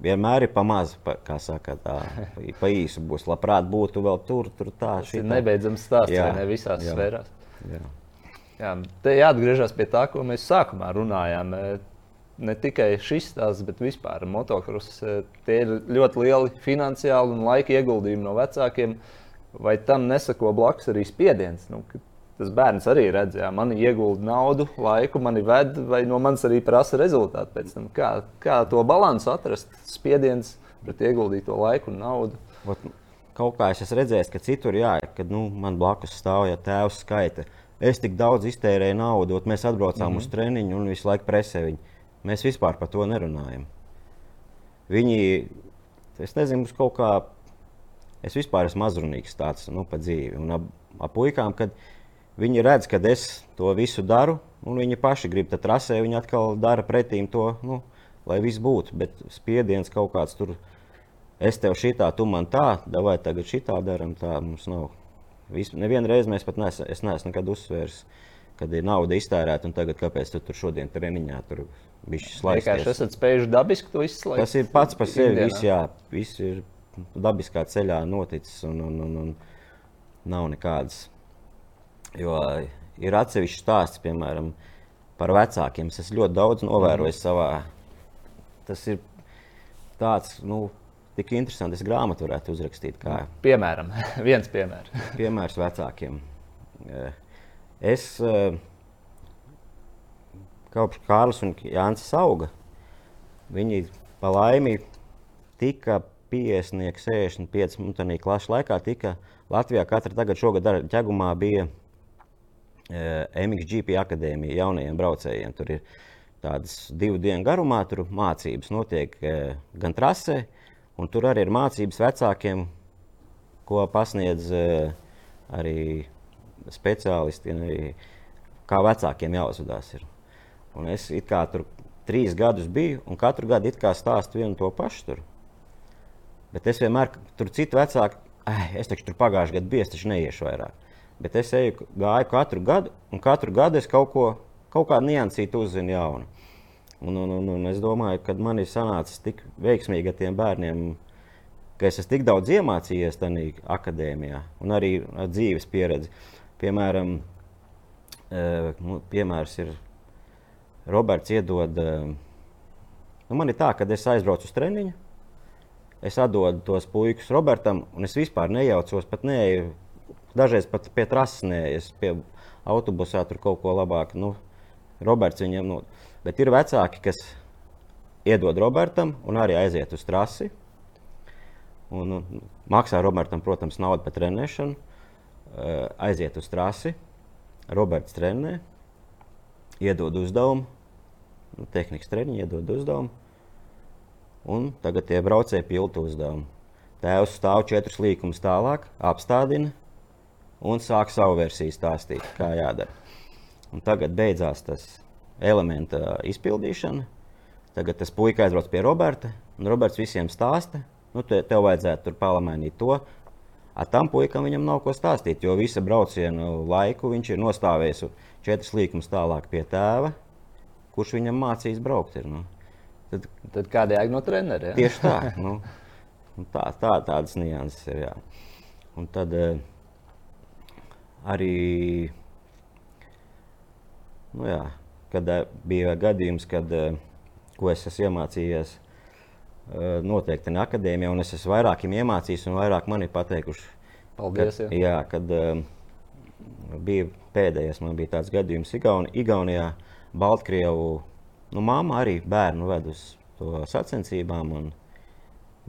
vienmēr ir pamazs, pa, kā saka, tā pa īsu būs. Labprāt būtu vēl tur, tur tā. Tas ir nebeidzams stāsts, jā, ne visās jā, sfērās. Jā. Jā, te jāatgriežas pie tā, ko mēs sākumā runājām. Ne tikai šis stāsts, bet vispār motocross. Tie ir ļoti lieli finansiāli un laika ieguldījumi no vecākiem. Vai tam nesako blakus arī spiediens? Nu, tas bērns arī redz, ka man iegulda naudu, laiku, mani ved, vai no manis arī prasa rezultātu. Kā, kā to balansu atrast? Spiediens pret ieguldīto laiku un naudu. Ot, kaut kā es esmu redzējis, ka citur, jā, kad nu, man blakus stāv ja tēvs skaita. Es tik daudz iztērēju naudu, un mēs atbraucām mm -hmm. uz treniņu un visu laiku presē viņu. Mēs vispār par to nerunājam. Viņi, es nezinu, kaut kā, es vispār esmu mazrunīgs tāds nu, pa dzīvi. Un ab, ar puikām, kad viņi redz, ka es to visu daru, un viņi paši grib tā trasē, viņi atkal dara pretīm to, nu, lai viss būtu. Bet spiediens kaut kāds tur, es tev šitā, tu man tā, vai tagad šitā daram, tā mums nav. Vis, nevienu reizi mēs pat neesam, es neesmu nekad uzsvērs, kad ir nauda iztērēta, un tagad kāpēc tu tur šodien treniņā tur bišķi slaisties. Vienkārši esat spējuši dabiski to izslēgt. Tas ir pats par sevi, viss, jā, viss ir dabiskā ceļā noticis, un, un, un, un nav nekādas. Jo ir atsevišķi stāsts, piemēram, par vecākiem. Es esmu ļoti daudz novērojis mm. savā. Tas ir tāds, nu, tik interesants. Es grāmatu varētu uzrakstīt. Kā, Piemēram, viens piemērs. piemērs vecākiem. Es kopš Kārlis un Jānis auga. Viņi pa laimi tika 50, 65 un tādā klases laikā tika Latvijā katra tagad šogad ķegumā bija e, MXGP akadēmija jaunajiem braucējiem. Tur ir tādas divu dienu garumā, tur mācības notiek e, gan trasē, un tur arī ir mācības vecākiem, ko pasniedz arī speciālisti, arī, kā vecākiem jāuzvedās. Ir. Un es tur trīs gadus biju, un katru gadu stāstu vienu to pašu. Tur. Bet es vienmēr tur citu vecāku, es taču tur pagājušajā gadā biju, es taču neiešu vairāk. Bet es eju, gāju katru gadu, un katru gadu es kaut ko, kaut kādu niansītu uzzinu jaunu. Un, un, un, un es domāju, ka man ir sanācis tik veiksmīgi ar tiem bērniem, ka es esmu tik daudz iemācījies tajā akadēmijā, un arī dzīves pieredzi. Piemēram, nu, piemērs ir Roberts iedod. Nu, man ir tā, ka es aizbraucu uz treniņu, es atdodu tos puikas Robertam, un es vispār nejaucos, pat neeju. Dažreiz pat pie trases neeju, es pie autobusā tur kaut ko labāk. Nu, Roberts viņam, nu, bet ir vecāki, kas iedod Robertam un arī aiziet uz trasi. Un, un, maksā Robertam, protams, naudu par trenēšanu, aiziet uz trasi. Roberts trenē, iedod uzdevumu, nu, tehnikas treniņu iedod uzdevumu un tagad tie braucēji pilda uzdevumu. Tēvs stāv četrus līkumus tālāk, apstādina un sāk savu versiju stāstīt, kā jādara. Un tagad beidzās tas elementa izpildīšana. Tagad tas puika aizbrauc pie Roberta, un Roberts visiem stāsta, nu, te, tev vajadzētu tur palamainīt to. Ar tam puikam viņam nav ko stāstīt, jo visu braucienu laiku viņš ir nostājis četras līkumus tālāk pie tēva, kurš viņam mācīs braukt. Ir, nu. Tad, tad kāda jēga no treneriem? Ja? Tieši tā. Nu, tā, tā tādas nianses ir. Jā. Un tad uh, arī, nu jā, kad uh, bija gadījums, kad, uh, ko es esmu iemācījies, noteikti ne akadēmijā, un es esmu vairākiem iemācījis, un vairāk man ir pateikuši. Paldies! Kad, jā, kad uh, bija pēdējais, man bija tāds gadījums Igauni, Igaunijā, Baltkrievu Nu, Māma arī bērnu ved uz to sacensībām. Un,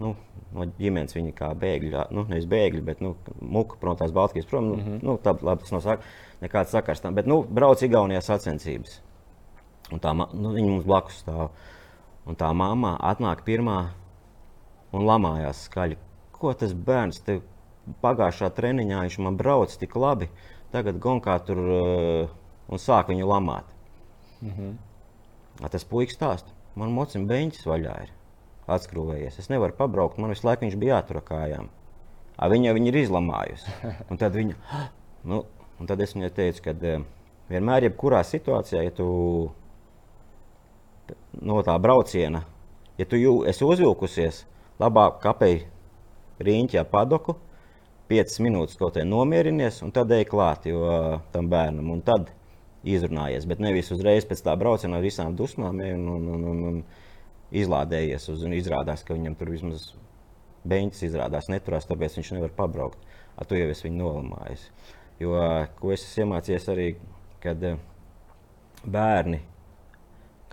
nu, no ģimenes viņa kā bēgļi, nu, nevis bēgļi, bet nu, muka prom tās Baltkrievijas prom. Nu, mm -hmm. nu, tā, labi, tas nav sāk, nekāds sakars tam. Bet nu, brauc Igaunijā sacensības. Un tā, nu, viņa mums blakus stāv. Un tā mamma atnāk pirmā un lamājās skaļi. Ko tas bērns te pagājušā treniņā viņš man brauc tik labi, tagad gonkā tur uh, un sāk viņu lamāt. Mm -hmm. Tas puisis stāsta, man mocim beņķis vaļā ir atskrūvējies. Es nevaru pabraukt, man visu laiku viņš bija jātur kājām. A, viņa jau ir izlamājusi. Un tad, viņa, nu, un tad es viņai teicu, ka eh, vienmēr, jebkurā situācijā, ja tu no tā brauciena, ja tu jū, esi uzvilkusies, labāk kapei rīņķī ar padoku, 5 minūtes kaut kā nomierinies, un tad ej klāt jo, tam bērnam. Un tad izrunājies, bet nevis uzreiz pēc tā brauciena ar visām dusmām un, un, un, un, un izlādējies. Uz, un izrādās, ka viņam tur vismaz beigts izrādās neturās, tāpēc viņš nevar pabraukt. Ar to jau es viņu nolamāju. Jo, ko es esmu iemācījies arī, kad eh, bērni,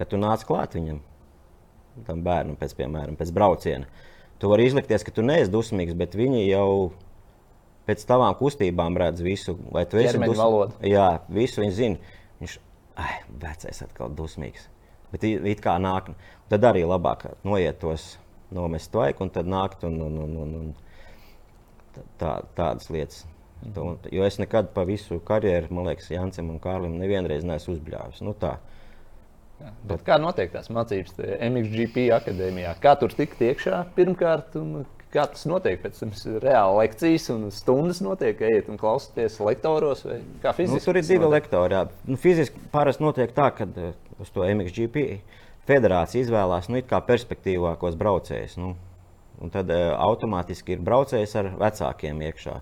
kad tu nāc klāt viņam, tam bērnam, pēc, piemēram, pēc brauciena, tu vari izlikties, ka tu neesi dusmīgs, bet viņi jau pēc tavām kustībām redz visu. Vai tu esi dusmīgs? Jā, visu viņi zina. Viņš ir vecais, atkal dusmīgs. Bet it kā nāk, tad arī labāk noiet tos, nomest vajag, un tad nākt un, un, un, un, un tā, tādas lietas. Un, jo es nekad pa visu karjeru, man liekas, Jansam un Kārlim nevienreiz neesmu uzbļāvis. Nu, tā. Jā, bet kā notiek tās mācības MXGP akadēmijā? Kā tur tikt iekšā pirmkārt? Kā tas notiek? Pēc tam ir reāli lekcijas un stundas notiek, ejiet un klausieties lektoros. Kā fiziski? Nu, tur ir divi lektori. Jā. Nu, fiziski parasti notiek tā, ka uh, uz to MXGP federācija izvēlās nu, perspektīvākos braucējus. Nu, un tad uh, automātiski ir braucējs ar vecākiem iekšā.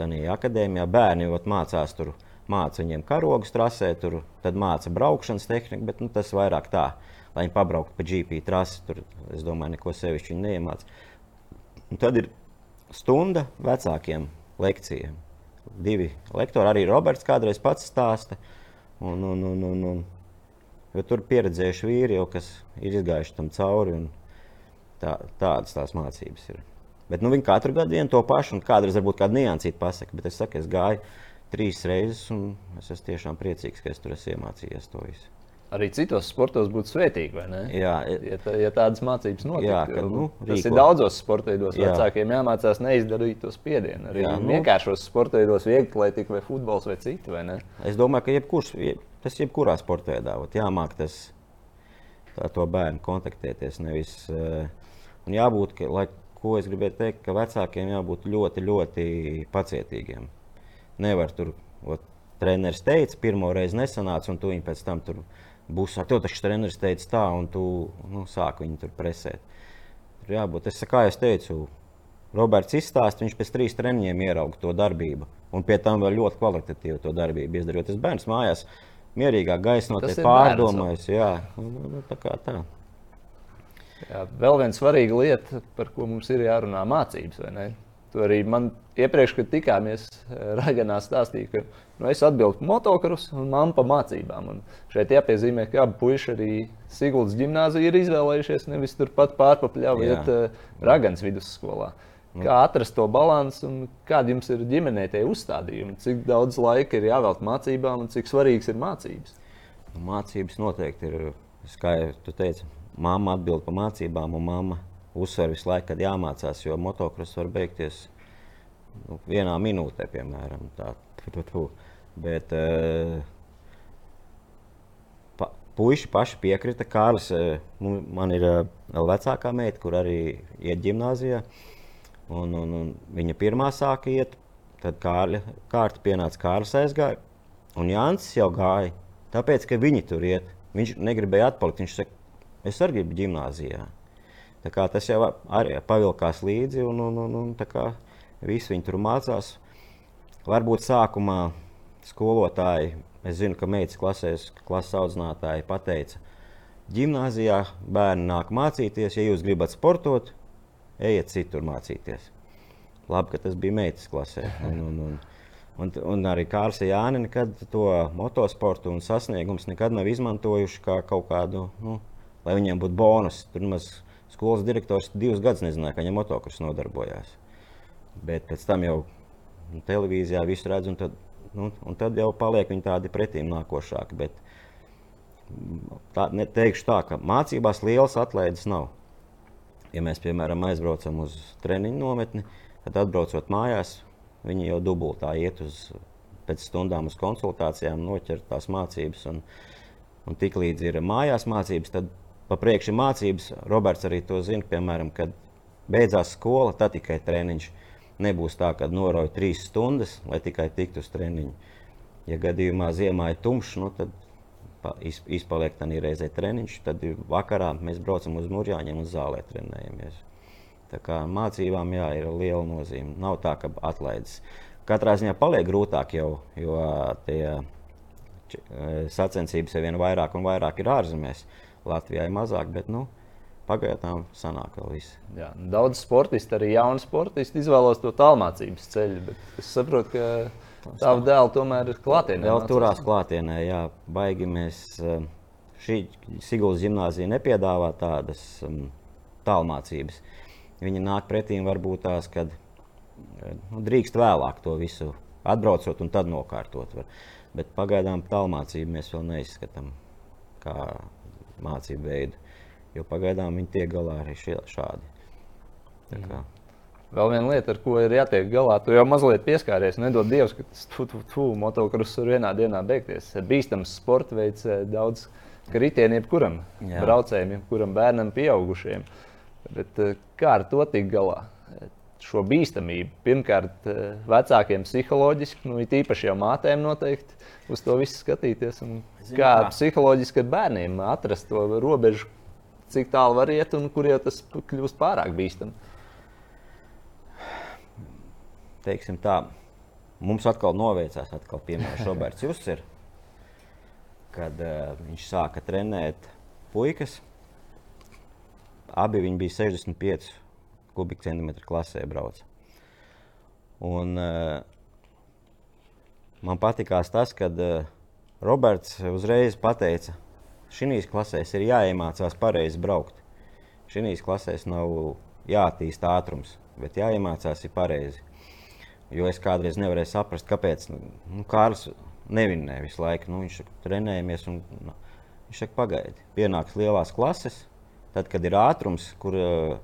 Tad akadēmijā bērni mācās tur māca viņiem karogus trasē, tur māca braukšanas tehniku, bet nu, tas vairāk tā, lai viņi pabrauktu pa GP trasi. Tur, es domāju, neko sevišķi neiemācīja. Tad ir stunda vecākiem lekcijiem. Divi lektori, arī Roberts kādreiz pats stāsta. Un, un, un, un, un, jo tur pieredzējuši vīri, jau, kas ir izgājuši tam cauri. Tā, tādas tās mācības ir. Bet nu, viņi katru gadu vienu to pašu, un kādreiz varbūt kāda niansīta pasaka. Bet es saku, es gāju trīs reizes, un es esmu tiešām priecīgs, ka es tur esmu iemācījies to visu. Arī citos sportos būtu svētīgi, vai ne? Jā, ja, tā, ja tādas mācības notiek. Jā, ka, nu, tas rīko. ir daudzos sportos. Vecākiem jāmācās neizdarīt to spiedienu. Arī jā, nu, vienkāršos sportos, viegli atletika vai futbols vai citi. Vai ne? es domāju, ka jebkurš, tas jebkurā sportā jāmāk tas, to bērnu kontaktēties. Nevis, uh, un jābūt, ka, lai, ko es gribēju teikt, ka vecākiem jābūt ļoti, ļoti pacietīgiem. Nevar tur, ot, treneris teica, pirmo reizi nesanāca, un tu viņu pēc tam tur būs. Tev taču treneris teica tā, un tu nu, sāki viņu tur presēt. Tur jābūt, es, kā jau teicu, Roberts izstāsta, viņš pēc trīs treniņiem ierauga to darbību. Un pie tam vēl ļoti kvalitatīvu to darbību izdarot. Tas bērns mājās mierīgā gaismā pārdomājis. Jā, nu, nu, nu, tā kā tā. Jā, vēl viena svarīga lieta, par ko mums ir jārunā, mācības. Tu arī man iepriekš, kad tikāmies, eh, Raganā stāstīja, ka nu, es atbildu par motokrus un mammu par mācībām. Un šeit jāpiezīmē, ka abi puiši arī Siguldas gimnāziju ir izvēlējušies nevis turpat pārpapļāvu, bet uh, Raganas vidusskolā. Mm. Kā atrast to līdzsvaru un kāda jums ir ģimenē tie uzstādījumi? Cik daudz laika ir jāvelk mācībām un cik svarīgas ir mācības? Mācības noteikti ir, kā tu teici, mamma atbild par mācībām un mamma uzsver visu laiku, kad jāmācās, jo motocross var beigties nu, vienā minūtē, piemēram. Tā, tu, tu. Bet uh, pa, puiši paši piekrita. Kārlis, uh, man ir uh, vēl vecākā meita, kur arī iet gimnājā. Un, un, un viņa pirmā sāka iet, tad kārļa, kārta pienāca Kārlis aizgāja. Un Jānis jau gāja, tāpēc, ka viņi tur iet. Viņš negribēja atpalikt. Viņš saka, es arī gribu gimnājā. Tas jau arī pavilkās līdzi, un, un, un, un kā, visi viņi tur mācās. Varbūt sākumā skolotāji, es zinu, ka meitas klasēs, klases audzinātāji pateica, gimnājā bērni nāk mācīties, ja jūs gribat sportot, ejiet citur mācīties. Labi, ka tas bija meitas klasē. Un, un, un, un, un arī Kārlis Jānis nekad to motosportu un sasniegumus nekad nav izmantojuši kā kaut kādu, nu, lai viņiem būtu bonus. Tur maz skolas direktors divus gadus nezināja, ka viņam motocross nodarbojās. Bet pēc tam jau televīzijā visu redz, un tad, nu, un tad jau paliek viņi tādi pretīm nākošāki. Bet tā, teikšu tā, ka mācībās lielas atlaides nav. Ja mēs, piemēram, aizbraucam uz treniņu nometni, tad atbraucot mājās, viņi jau dubultā iet uz pēc stundām uz konsultācijām, noķer tās mācības. Un, un tik līdz ir mājās mācības, tad pa priekšu mācības. Roberts arī to zina, piemēram, kad beidzās skola, tad tikai treniņš. Nebūs tā, ka norauj trīs stundas, lai tikai tiktu uz treniņu. Ja gadījumā ziemā ir tumšs, nu, tad izpaliek tā reizē treniņš. Tad vakarā mēs braucam uz mūžāņiem un zālē trenējamies. Tā kā mācībām jā, ir liela nozīme. Nav tā, ka atlaides. Katrā ziņā paliek grūtāk jau, jo tie sacensības ar vien vairāk un vairāk ir ārzemēs. Latvijā ir mazāk, bet nu, pagaidām sanāk vēl viss. Jā, daudz sportistu, arī jauni sportisti izvēlas to tālmācības ceļu. Es saprotu, ka tavu dēlu tomēr ir klātienē. Vēl turās klātienē, jā, baigi mēs. Eh, šī Sigūdas gimnāzija nepiedāvā tādas um, tālmācības. Viņi nāk pretī varbūt tās, kad eh, nu, drīkst vēlāk to visu atbraucot un tad nokārtot. Var. Bet pagaidām tālmācību mēs vēl neizskatām kā mācību veidu. Jo pagaidām viņi tiek galā arī šie, šādi. Kā. Vēl viena lieta, ar ko ir jātiek galā, tu jau mazliet pieskāries. Nedod Dievs, ka tas motocross var vienā dienā beigties. Bīstams sporta veids eh, daudz kritienu jebkuram Jā. braucējam, jebkuram bērnam, pieaugušiem. Bet, eh, kā ar to tikt galā? Šo bīstamību. Pirmkārt, eh, vecākiem psiholoģiski, nu, īpaši jau mātēm noteikti uz to visu skatīties. Zinu, kā, kā psiholoģiski bērniem atrast to robežu, cik tālu var iet un kur jau tas kļūst pārāk bīstams teiksim tā, mums atkal noveicās, atkal piemēram, Roberts Jusers, kad uh, viņš sāka trenēt puikas. Abi viņi bija 65 kubikcentimetru klasē brauc. Un, uh, man patīkās tas, ka uh, Roberts uzreiz pateica, šīs klasēs ir jāiemācās pareizi braukt. Šīs klasēs nav jāattīst ātrums, bet jāiemācās ir pareizi. Jo es kādreiz nevarēju saprast, kāpēc nu, nu Kārlis nevinēja visu laiku. Nu, viņš trenējamies, un nu, viņš saka, pagaidi. Pienāks lielās klases, tad, kad ir ātrums, kur uh,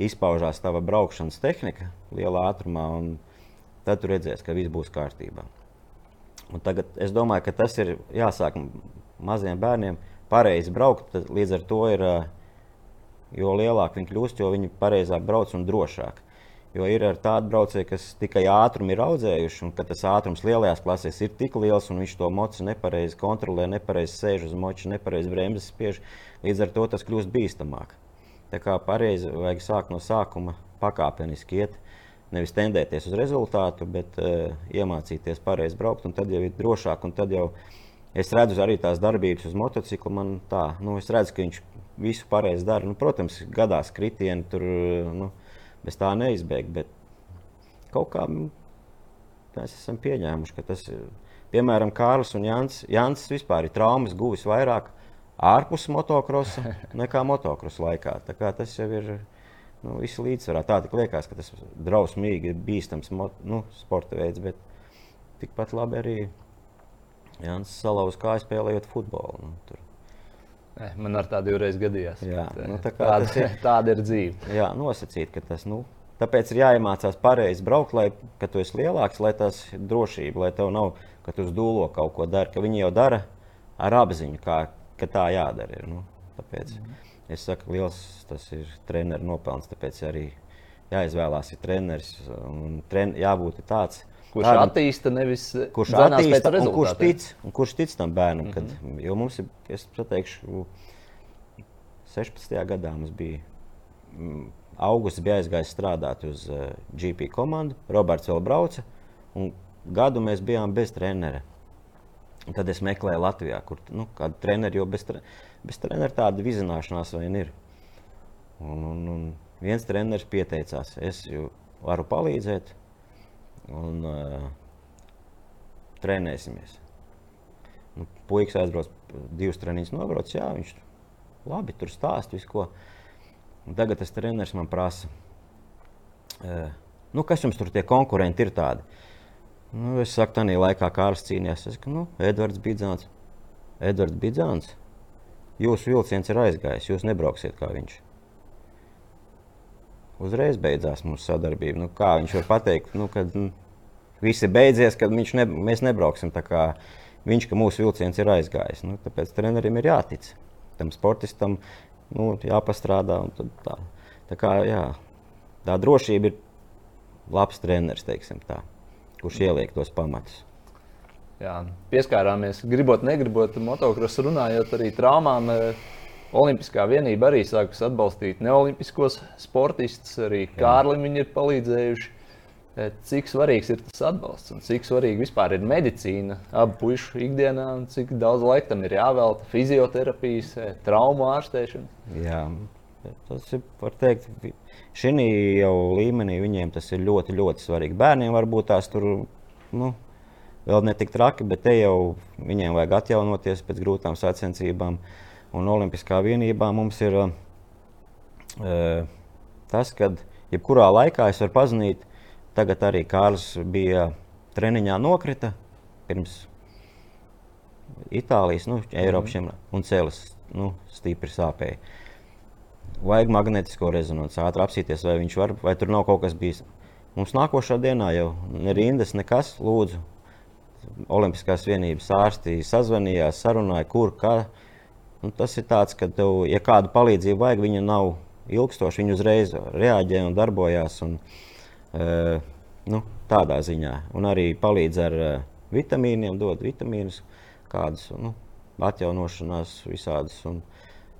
izpaužās tava braukšanas tehnika lielā ātrumā, un tad tu redzēsi, ka viss būs kārtībā. Un tagad es domāju, ka tas ir jāsāk maziem bērniem pareizi braukt. Līdz ar to ir, jo lielāk viņi kļūst, jo viņi pareizāk brauc un drošāk. Jo ir tādi braucēji, kas tikai ātrumu ir audzējuši, un tas ātrums lielajās klasēs ir tik liels, un viņš to mocu nepareizi kontrolē, nepareizi sēž uz moča, nepareizi bremzes spiež. Līdz ar to tas kļūst bīstamāk. Tā kā pareizi vajag sākt no sākuma pakāpeniski iet. Nevis tendēties uz rezultātu, bet uh, iemācīties pareizi braukt, un tad jau ir drošāk. Tad jau es redzu arī tās darbības uz motocikla. Man tā, nu, es redzu, ka viņš visu pareizi dara. Nu, protams, gadās kritieni tur. Nu, bez tā neizbēgt. Bet kaut kā mēs esam pieņēmuši, ka tas ir. Piemēram, Kārlis un Jānis. Jānis vispār ir traumas guvis vairāk ārpus motocrossa nekā motocrossa laikā. Tas jau ir nu, viss līdzsvarā. Tā liekas, ka tas drausmīgi bīstams nu, sporta veids, bet tikpat labi arī Jānis Salauz kā spēlējot futbolu. Nu, tur. Ne, man ar tādu reiz gadījās. Jā, bet, nu, tā tāda, ir, tāda ir dzīve. Jā, nosacīt, ka tas. Nu, Tāpēc ir jāiemācās pareizi braukt, lai, kad tu esi lielāks, lai tas ir drošība, lai tev nav, ka tu uz dūlo kaut ko dari, ka viņi jau dara ar apziņu, kā, ka tā jādara. Ir, nu. Tāpēc mm. es saku, liels tas ir treneru nopelns, tāpēc arī jāizvēlās ir treneris un tren, jābūt tāds Kurš Tādam, attīsta, nevis kurš attīsta, un kurš tic, un kurš tic tam bērnam. Mm -hmm. kad, jo mums ir, es pateikšu, 16. gadā mums bija. Mm, Augusts bija aizgājis strādāt uz uh, eh, GP komandu, Roberts vēl brauca, un gadu mēs bijām bez trenera. Un tad es meklēju Latvijā, kur nu, kāda trenera, jo bez, tre, bez trenera tāda vizināšanās vien ir. Un, un, un viens treneris pieteicās, es varu palīdzēt, un uh, trenēsimies. Nu, Puikas aizbrauc, divas treniņas nobrauc, jā, viņš labi tur stāsta visu ko. Un tagad tas treneris man prasa, uh, nu, kas jums tur tie konkurenti ir tādi? Nu, es saku, tā laikā Kārlis cīnījās. Es saku, nu, Edvards Bidzāns. Edvards Bidzāns, jūsu vilciens ir aizgājis, jūs nebrauksiet kā viņš uzreiz beidzās mūsu sadarbība. Nu, kā viņš var pateikt, nu, kad nu, viss ir beidzies, kad ne, mēs nebrauksim tā kā viņš, ka mūsu vilciens ir aizgājis. Nu, tāpēc trenerim ir jātic. Tam sportistam nu, jāpastrādā. Tā. Tā, kā, jā, tā drošība ir labs treneris, tā, kurš ieliek tos pamatus. Jā, pieskārāmies, gribot, negribot, motocross runājot arī traumām. Eh, Olimpiskā vienība arī sākus atbalstīt neolimpiskos sportistus. Arī Kārlim viņi ir palīdzējuši. E, cik svarīgs ir tas atbalsts un cik svarīga vispār ir medicīna abu pušu ikdienā, un cik daudz laika tam ir jāvelta fizioterapijas, e, traumu ārstēšanai. Jā, tas ir, var teikt, šī jau līmenī viņiem tas ir ļoti, ļoti svarīgi. Bērniem varbūt tās tur nu, vēl ne tik traki, bet te jau viņiem vajag atjaunoties pēc grūtām sacensībām. Uh, un Olimpiskā vienībā mums ir uh, tas, ka jebkurā laikā es varu pazudīt. Tagad arī Kārlis bija treniņā nokrita pirms Itālijas, nu, Eiropas mm. un cēlis nu, stipri sāpēja. Vajag magnetisko rezonanci, ātri apsīties, vai viņš var, vai tur nav kaut kas bijis. mums nākošā dienā jau ne rindas, nekas, lūdzu. Olimpiskās vienības ārsti sazvanījās, sarunāja, kur, kā. Un tas ir tāds, ka, tev, ja kādu palīdzību vajag, viņa nav ilgstoša, viņa uzreiz reaģē un darbojās. Un, uh, nu, tādā ziņā. Un arī palīdz ar uh, vitamīniem, dod vitamīnus, kādus nu, atjaunošanās visādas. Un,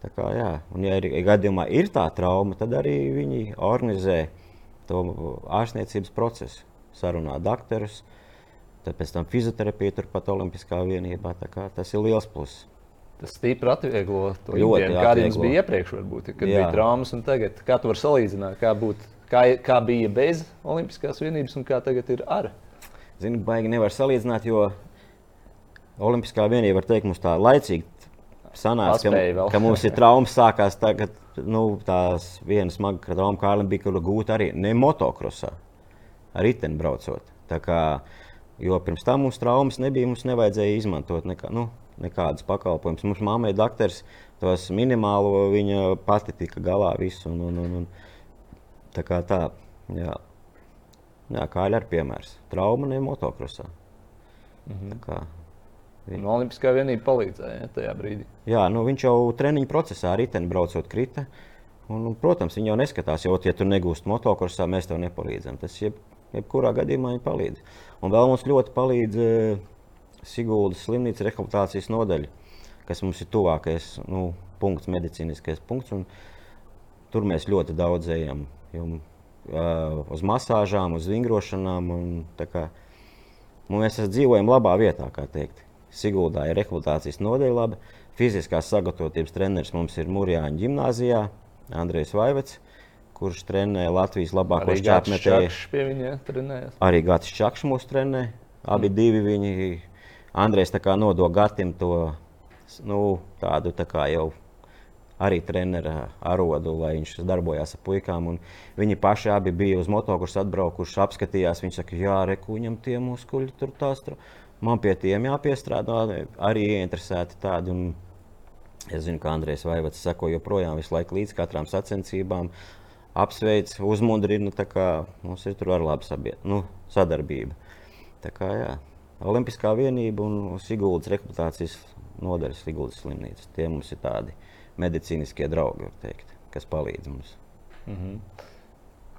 kā, jā. un, ja ir, ja gadījumā ir tā trauma, tad arī viņi organizē to ārstniecības procesu, sarunā doktorus. Pēc tam fizioterapija turpat Olimpiskā vienībā. Tas ir liels pluss. Tas stipri atvieglo to ikdienu, kāda jums bija iepriekš, varbūt, kad Jā. bija traumas un tagad. Kā tu vari salīdzināt, kā, būt, kā, kā bija bez Olimpiskās vienības un kā tagad ir ar? Zinu, baigi nevar salīdzināt, jo Olimpiskā vienība var teikt mums tā laicīgi sanāca, ka, ka mums ir traumas sākās tagad. Nu, tās viena smaga trauma Kārlim bija, gūta arī ne motokrosā, ar riteni braucot. Tā kā, jo pirms tam mums traumas nebija, mums nevajadzēja izmantot nekā, nu, nekādas pakalpojumus. Mums mammai doktors tos minimālo viņa pati tika galā visu. Un, un, un, un, tā kā tā, jā. Jā, kā ir piemērs. Trauma ne motokrosā. Mhm. Tā kā, viņa... No Olimpiskā vienība palīdzēja ja, tajā brīdī. Jā, nu, viņš jau treniņu procesā riteni braucot krita. Un, un, protams, viņi jau neskatās, jo, ja tu negūsti motokrosā, mēs tev nepalīdzam. Tas jeb, jebkurā gadījumā viņi palīdz. Un vēl mums ļoti palīdz Siguldas slimnīcas rehabilitācijas nodaļa, kas mums ir tuvākais nu, punkts, medicīniskais punkts. Tur mēs ļoti daudz ejam. Jo, uh, uz masāžām, uz vingrošanām. Un, kā, nu, mēs dzīvojam labā vietā, kā teikt. Siguldā ir rehabilitācijas nodeļa laba. Fiziskās sagatavotības treneris mums ir Mūrjāņa gimnājā, Andrejs Vaivets, kurš trenē Latvijas labākos trenējas. Arī Gatis Čakšs mūs trenē. Abi mm. divi viņi Andrejs nodod Gatim to nu, tādu tā kā jau arī treneru arodu, lai viņš darbojās ar puikām. Viņi paši abi bija uz motociklu atbraukuši, apskatījās. Viņi saka, jā, reku, viņam tie muskuļi tur tās. Tur. Man pie tiem jāpiestrādā, arī ieinteresēti tādi. Un es zinu, ka Andrejs Vaivats seko joprojām visu laiku līdz katram sacensībām. Apsveic, uzmundrina, tā kā mums ir tur arī laba sabied, nu, sadarbība. Tā kā, jā. Olimpiskā vienība un Sigūdas rehabilitācijas nodaļas Sigūdas slimnīca. Tie mums ir tādi medicīniskie draugi, teikt, kas palīdz mums. Mm -hmm.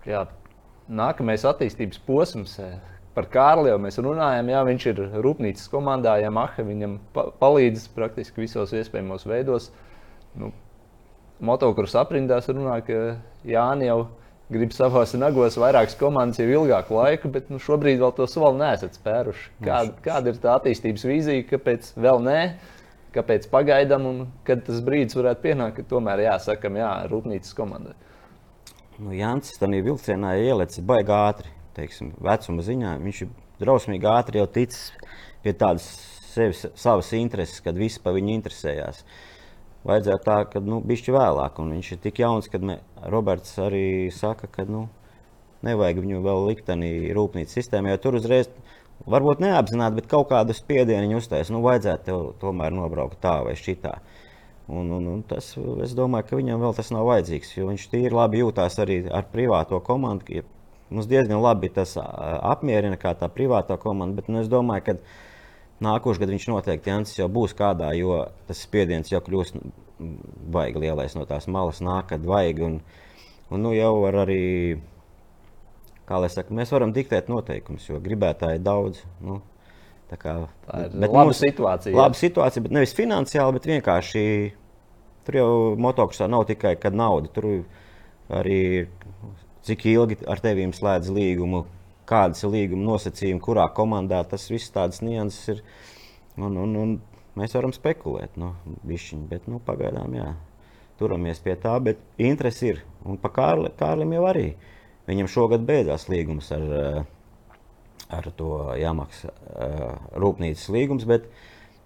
Jā, nākamais attīstības posms. Eh, par Kārli jau mēs runājam, jā, viņš ir rūpnīcas komandā, Yamaha viņam pa palīdz praktiski visos iespējamos veidos. Nu, Motocross aprindās runā, ka Jānis jau grib savos nagos vairākas komandas jau ilgāku laiku, bet nu, šobrīd vēl to soli neesat spēruši. Kāda, kāda ir tā attīstības vīzija, kāpēc vēl nē? Kāpēc pagaidām, un kad tas brīdis varētu pienākt, ka tomēr jāsakam, jā, rūpnīcas komandai? Nu, Jānis tam ir vilcienā ielicis baigi ātri, teiksim, vecuma ziņā. Viņš ir drausmīgi ātri jau ticis pie tādas sevis, savas intereses, kad visi par viņu interesējās. Uh, vajadzētu tā, ka nu, bišķi vēlāk. Un viņš ir tik jauns, ka Roberts arī saka, ka nu, nevajag viņu vēl liktenī rūpnīcas sistēmā, jo tur uzreiz, varbūt neapzināti, bet kaut kādu spiedienu uztaisīt. Nu, vajadzētu tev tomēr nobraukt tā vai šitā. Un, un, un tas, es domāju, ka viņam vēl tas nav vajadzīgs, jo viņš tīri labi jūtās arī ar privāto komandu. Mums diezgan labi tas apmierina, kā tā privātā komanda, bet nu, es domāju, ka Nākošais gads viņš noteikti Jansis jau būs kādā, jo tas spiediens jau kļūst baigi lielais no tās malas, nāk, kad vajag. Un, un nu jau var arī, kā lai saka, mēs varam diktēt noteikumus, jo gribētāji ir daudz. Nu, Tā, kā, tā ir laba mums, situācija. Laba situācija, bet nevis finansiāli, bet vienkārši tur jau motokrosā nav tikai nauda. Tur arī cik ilgi ar tevīm slēdz līgumu, kādas ir līguma nosacījumi, kurā komandā tas viss tādas nianses ir. Un, un, un mēs varam spekulēt, nu, bišķiņ, bet nu, pagaidām jā, turamies pie tā, bet interesi ir. Un pa Kārli, Kārlim jau arī. Viņam šogad beidzās līgums ar, eh, ar to jāmaksā eh, rūpnīcas līgums, bet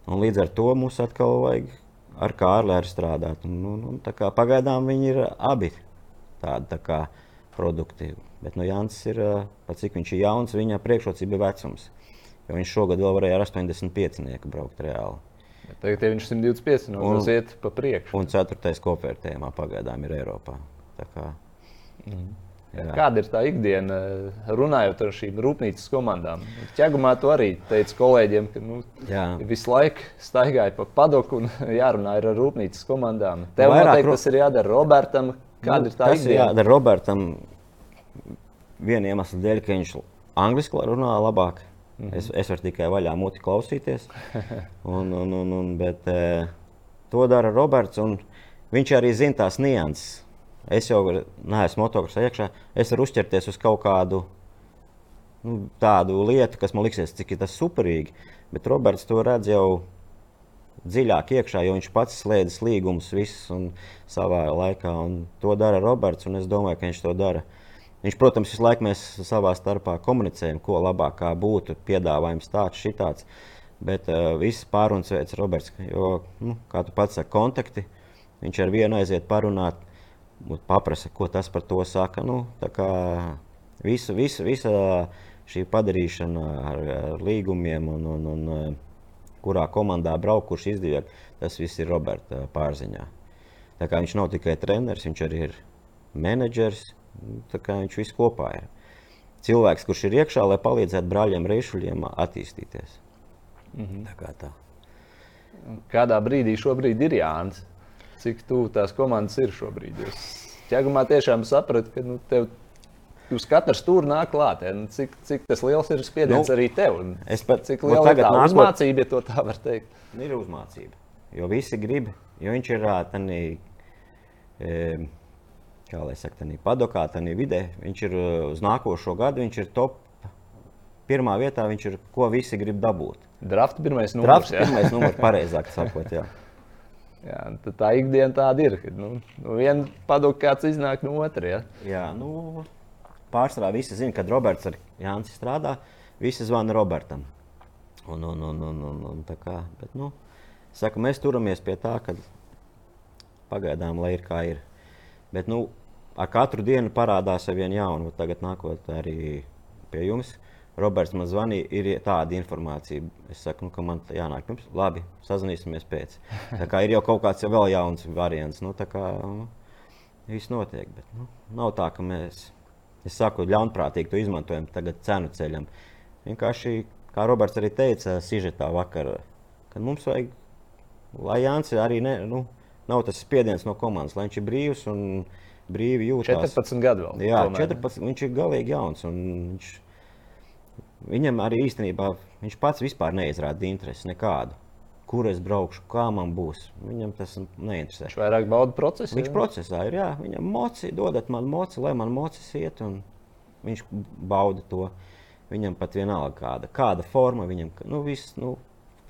līdz ar to mums atkal vajag ar Kārli arī strādāt. Un, un, un, pagaidām viņi ir abi tādi tā kā produkti. Bet nu, Jānis ir, pat cik viņš ir jauns, viņa priekšrocība ir vecums. Jo viņš šogad vēl varēja ar 85 braukt reāli. Tagad ja viņš 125 no un, iet pa priekšu. Un ceturtais kopvērtējumā pagaidām ir Eiropā. Mm. Jā. Kāda ir tā ikdiena, runājot ar šīm rūpnīcas komandām? Ķegumā tu arī teici kolēģiem, ka nu, visu laiku staigāja pa padoku un jārunā ar rūpnīcas komandām. Tev Vairāk noteikti tas ir jādara Robertam. Kāda nu, ir tā tas ikdiena? Jādara Robertam viena iemesla dēļ, ka viņš angliski runā labāk. Mm -hmm. es, es varu tikai vaļā muti klausīties. Un, un, un, un, bet, e, to dara Roberts. Viņš arī zina tās nianses Es jau neesmu motocrossā iekšā. Es varu uzķerties uz kaut kādu nu, tādu lietu, kas man liksies, cik tas superīgi. Bet Roberts to redz jau dziļāk iekšā, jo viņš pats slēdzas līgumus visus savā laikā. To dara Roberts, un es domāju, ka viņš to dara. Viņš, protams, visu laiku mēs savā starpā komunicējam, ko labāk būtu, piedāvājums tāds, šitāds. Bet uh, viss pārunas veids Roberts, jo, nu, kā tu pats saki, kontakti, viņš ar vienu aiziet parunāt paprasa, ko tas par to saka. Nu, visa, visa, visa šī padarīšana ar, ar līgumiem un, un, un kurā komandā braukt, kurš izdevīgs, tas viss ir Roberta pārziņā. Tā kā viņš nav tikai treneris, viņš arī ir menedžers. Viņš viss kopā ir. Cilvēks, kurš ir iekšā, lai palīdzētu brāļiem Reišuļiem attīstīties. Mm -hmm. Tā kā tā. Kādā brīdī šobrīd ir Jānis? cik tuvu tās komandas ir šobrīd. Es ķēgumā tiešām sapratu, ka nu, tev uz katru stūri nāk klāt. Nu, cik, cik tas liels ir spiediens nu, arī tev? Es pat cik nu, liela ir tā nākot, uzmācība, ja to tā var teikt? Ir uzmācība. Jo visi grib, jo viņš ir tādā, kā lai saka, tādā padokā, tādā vidē. Viņš ir uz nākošo gadu, viņš ir top. Pirmā vietā viņš ir, ko visi grib dabūt. Draft pirmais numurs. Draft pirmais numurs, pareizāk sakot. Jā. Jā, tā ikdiena tāda ir. Kad, nu, nu viena padomu kāds iznāk no otras. Ja? Jā, nu, pārsvarā visi zina, kad Roberts ar Jānis strādā. Visi zvana Robertam. Un, un, un, un, un, un tā kā, bet, nu, saku, mēs turamies pie tā, ka pagaidām, lai ir kā ir. Bet nu, ar katru dienu parādās ar vienu jaunu. Tagad nākot arī pie jums. Roberts man zvanīja, ir tāda informācija. Es saku, nu, ka man jānāk pirms. Labi, sazināsimies pēc. Tā kā ir jau kaut kāds jau vēl jauns variants. Nu, tā kā nu, viss notiek. Bet, nu, nav tā, ka mēs, es saku, ļaunprātīgi to izmantojam, tagad cenu ceļam. Vienkārši, kā Roberts arī teica, sižetā vakar, kad mums vajag, lai Jānis arī ne, nu, nav tas spiediens no komandas, lai viņš ir brīvs un brīvi jūtas. 14 gadu vēl. Jā, tomēr, 14, viņš ir galīgi jauns. Viņš, Viņam arī īstenībā viņš pats vispār neizrāda interesi nekādu. Kur es braukšu, kā man būs. Viņam tas neinteresē. Viņš vairāk bauda procesu. Viņš jā. procesā ir, jā, viņam moci, dodat man moci, lai man mocis iet, un viņš bauda to. Viņam pat vienalga kāda, kāda forma viņam, nu, viss, nu,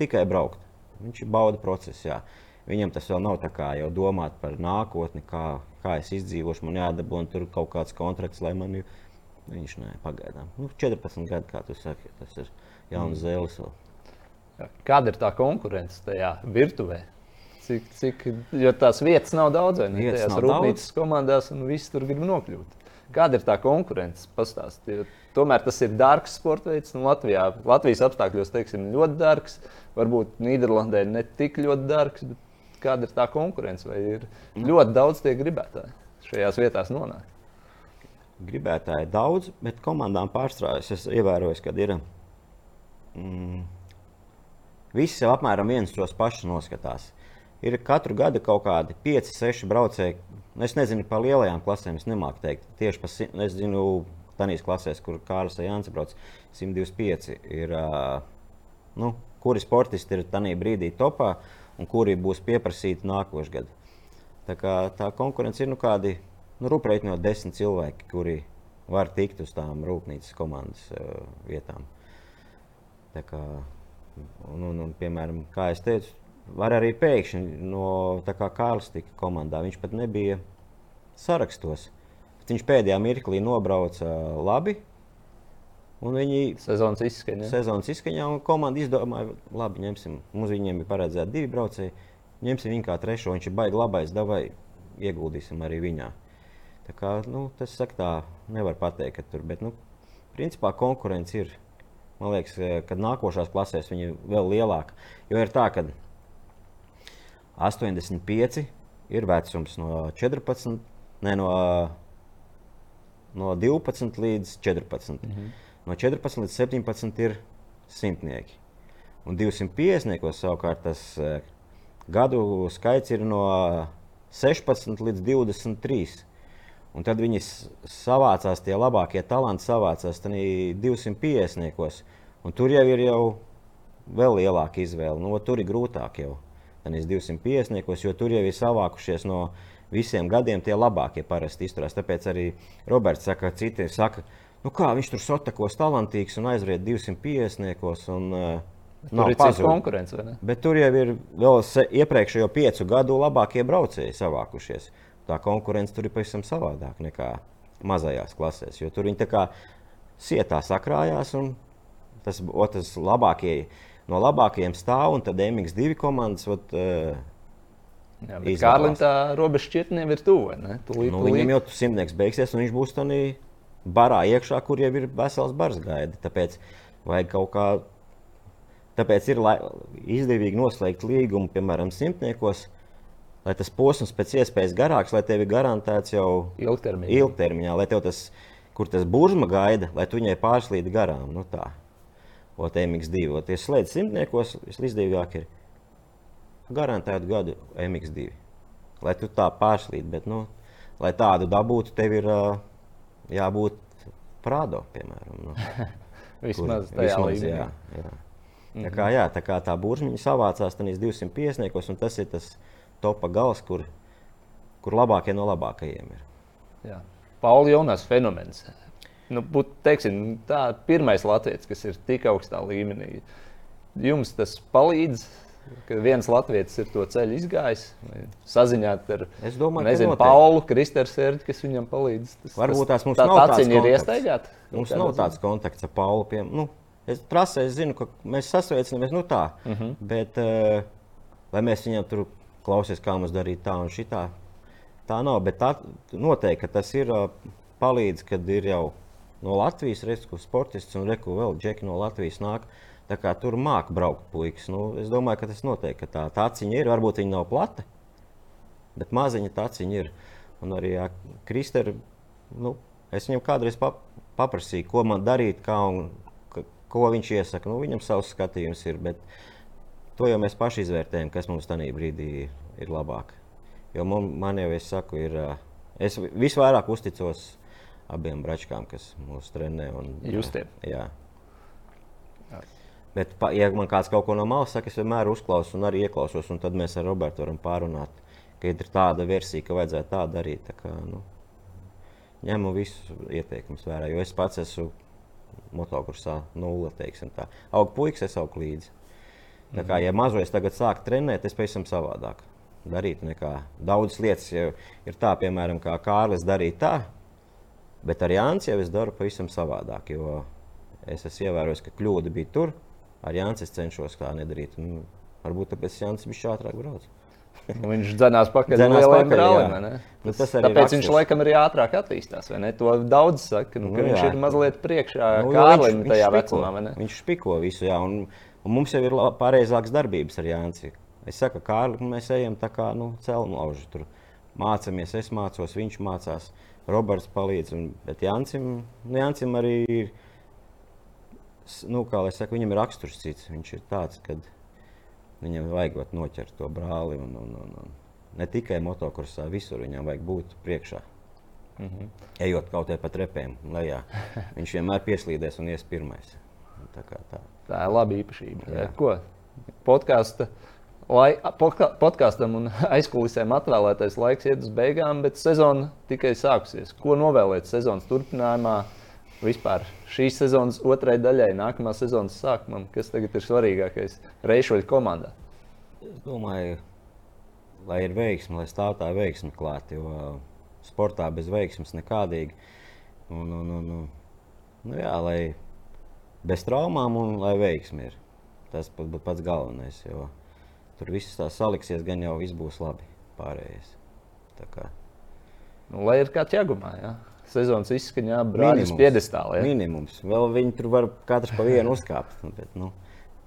tikai braukt. Viņš bauda procesu, jā. Viņam tas vēl nav tā kā jau domāt par nākotni, kā, kā es izdzīvošu, man jādabūna tur kaut kāds kontrakts, lai man Viņš nē, pagaidām. Nu, 14 gadi, kā tu saki, tas ir jauns mm. zēlis. Vēl. Kāda ir tā konkurence tajā virtuvē? Cik, cik, jo tās vietas nav daudz, vai ne? Tajās rūpnīcas komandās, un visi tur grib nokļūt. Kāda ir tā konkurence? Pastāstiet. Tomēr tas ir dārgs sports veids. Nu, Latvijā, Latvijas apstākļos teiksim, ļoti dārgs. Varbūt Nīderlandē ne tik ļoti dārgs. Kāda ir tā konkurence? Vai ir mm. ļoti daudz tie gribētāji šajās vietās nonākt? gribētāji daudz, bet komandām pārstrādes es ievēroju, ka ir. Mm, Visi jau apmēram viens tos pašus noskatās. Ir katru gadu kaut kādi 5, 6 braucēji. Es nezinu par lielajām klasēm, es nemāku teikt. Tieši par, es zinu, tādās klasēs, kur Kārlis Jānis brauc, 125 ir. Nu, kuri sportisti ir tajā brīdī topā un kuri būs pieprasīti nākošais gads. Tā, kā, tā konkurence ir nu, kādi nu, rūpēji desmit cilvēki, kuri var tikt uz tām rūpnīcas komandas uh, vietām. Tā kā, un, un, un, piemēram, kā jau teicu, var arī pēkšņi no tā kā Kārlis tika komandā. Viņš pat nebija sarakstos. Viņš pēdējā mirklī nobrauca labi. Un viņi sezonas izskaņā. Sezonas izskaņā un komanda izdomāja, labi, ņemsim, mums viņiem bija paredzēti divi braucēji. Ņemsim viņu kā trešo, viņš ir baigi labais, davai ieguldīsim arī viņā. Tā kā, nu, tas saka, tā nevar pateikt, ka tur, bet, nu, principā konkurence ir. Man liekas, eh, ka nākošās klasēs viņi vēl lielāka. Jo ir tā, ka 85 ir vecums no 14, ne no no 12 līdz 14. Mm -hmm. No 14 līdz 17 ir simtnieki. Un 250 savukārt tas uh, gadu skaits ir no 16 līdz 23. Un tad viņi savācās, tie labākie talanti savācās 250. Tur jau ir jau vēl lielāka izvēle. Nu, tur ir grūtāk jau. Tad 250. jo tur jau ir savākušies no visiem gadiem tie labākie parasti izturās. Tāpēc arī Roberts saka, ka citi saka, nu kā viņš tur sotakos talantīgs un aizriet 250. Un, uh, Nav tāda konkurence. Bet tur jau ir vēl iepriekšējo piecu gadu labākie braucēji savākušies. Tā konkurence tur ir pavisam savādāka nekā mazajās klasēs. Jo tur viņi tā kā sietā sakrājās un tas otrs labākie. No labākajiem stāv un tad MX2 komandas. Ot, uh, Jā, Kārlim tā robeža šķietniem ir tuva. Nu. Viņam jau tas simtnieks beigsies, un viņš būs tādā barā iekšā, kur jau ir vesels bars gaida. Tāpēc vajag kaut kā. Tāpēc ir izdevīgi noslēgt līgumu, piemēram, simtniekos, lai tas posms pēc iespējas garāks, lai tev ir garantēts jau ilgtermiņā, ilgtermiņā lai tev tas, kur tas buržma gaida, lai tu viņai pārslīd garām. Nu tā, Ot, MX2, ot, ja slēdz simtniekos, visizdevīgāk ir garantētu gadu MX2. Lai tu tā pārslīd, bet, nu, lai tādu dabūtu, tev ir uh, jābūt Prādo, piemēram. Nu, vismaz kur, tajā vismaz, līmenī. Jā, jā. Mm -hmm. Tā kā, jā, tā kā tā buržmiņa savācās, tad 250, un tas ir tas topa gals, kur, kur labākie no labākajiem ir. Jā. Pauli Jonas fenomens. Nu, būt, teiksim, tā pirmais latviečs, kas ir tik augstā līmenī. Jums tas palīdz ka viens latviečs ir to ceļu izgājis, saziņot ar domāju, nezinu, Paulu, Kristers, Erģi, kas viņam palīdz. Tas, Varbūt tās mums tā, nav tāds ir iestaigāta. Mums nav tāds kontakts ar Paulu. Pie, nu, es trasē es zinu, ka mēs sasveicinamies nu tā, uh mhm. -huh. bet uh, lai mēs viņam tur klausies, kā mums darīt tā un šitā, tā nav. Bet tā, noteikti, tas ir uh, palīdz, kad ir jau no Latvijas, reku sportists un reku vēl džeki no Latvijas nāk. Uh, Tur māca braukt puikas. Nu, es domāju, ka tas notiek. Ka tā taciņa ir. Varbūt viņa nav plata, bet maziņa taciņa ir. Un arī Kristēra, nu, es viņam kādreiz pap paprasīju, ko man darīt, kā un ko viņš iesaka. Nu, viņam savs skatījums ir, bet to jau mēs paši izvērtējam, kas mums tajā brīdī ir labāk. Jo man, man jau, es saku, ir. Es visvairāk uzticos abiem bračkām, kas mūs trenē. Un, Justiem. Jā. jā. Bet, ja man kāds kaut ko no malas saka, es vienmēr uzklausu un arī ieklausos. Un tad mēs ar Robertu varam pārunāt, ka ir tāda versija, ka vajadzētu tā darīt. Tā kā, nu, ņemu visus ieteikumus vērā, jo es pats esmu motokursā nulle. Augu puikas, es augu līdzi. Tā kā, ja mazo es tagad sāku trenēt, es pavisam savādāk darītu nekā daudzas lietas. Ja ir tā, piemēram, kā Kārlis darīja tā, bet ar Jānis jau es daru pavisam savādāk. Jo es esmu ievērojis, ka kļūda bija tur, ar Jānis cenšos tā nedarīt. Un, varbūt tāpēc Jānis bija ātrāk brauc. Nu, viņš dzinās pakaļ uz lieliem brālēm. Nu, tas arī Tāpēc viņš laikam arī ātrāk attīstās. To daudz saka, nu, nu, viņš jā. ir mazliet priekšā nu, Kārlim viņš, tajā viņš vecumā. Viņš spiko visu, jā, un, un mums jau ir pareizākas darbības ar Jānis. Es saku, Kārli, mēs ejam tā kā nu, celmlauži. Tur mācāmies, es mācos, viņš mācās, Roberts palīdz. Un, bet Jāncim, nu, arī ir nu, kā lai saka, viņam ir raksturs cits. Viņš ir tāds, ka viņam vajag noķert to brāli. Un, un, un, un. Ne tikai motokursā, visur viņam vajag būt priekšā. Mm -hmm. Ejot kaut kādā pa trepēm, lejā. Viņš vienmēr pieslīdēs un ies pirmais. Tā, tā. tā ir laba īpašība. Jā. Ko? Podkāsta, lai, podkāstam un aizkulisēm atvēlētais laiks iet uz beigām, bet sezona tikai sākusies. Ko novēlēt sezonas turpinājumā? vispār šīs sezonas otrai daļai, nākamā sezonas sākumam, kas tagad ir svarīgākais Reišoļa komandā? Es domāju, lai ir veiksme, lai stāv tā veiksme klāt, jo sportā bez veiksmes nekādīgi. Un, un, un, un, nu jā, lai bez traumām un lai veiksme ir. Tas pat, pats galvenais, jo tur viss tā saliksies, gan jau viss būs labi pārējais. Nu, lai ir kāds jāgumā, jā. Sezonas izskaņā brāļus piedestālā. Ja? Minimums. Vēl viņi tur var katrs pa vienu uzkāpt. Bet, nu,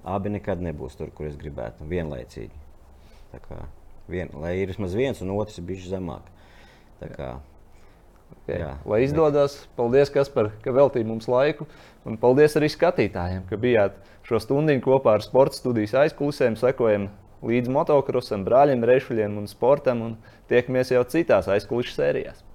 abi nekad nebūs tur, kur es gribētu. Vienlaicīgi. Kā, vien, lai ir vismaz viens un otrs bijis zemāk. Tā kā, Okay. Jā, Lai izdodas, paldies, Kaspar, ka veltīji mums laiku. Un paldies arī skatītājiem, ka bijāt šo stundu kopā ar sporta studijas aizklausēm, sekojam līdzi motokrosam, brāļiem, rešuļiem un sportam. Un tiekamies jau citās aizklausības sērijās.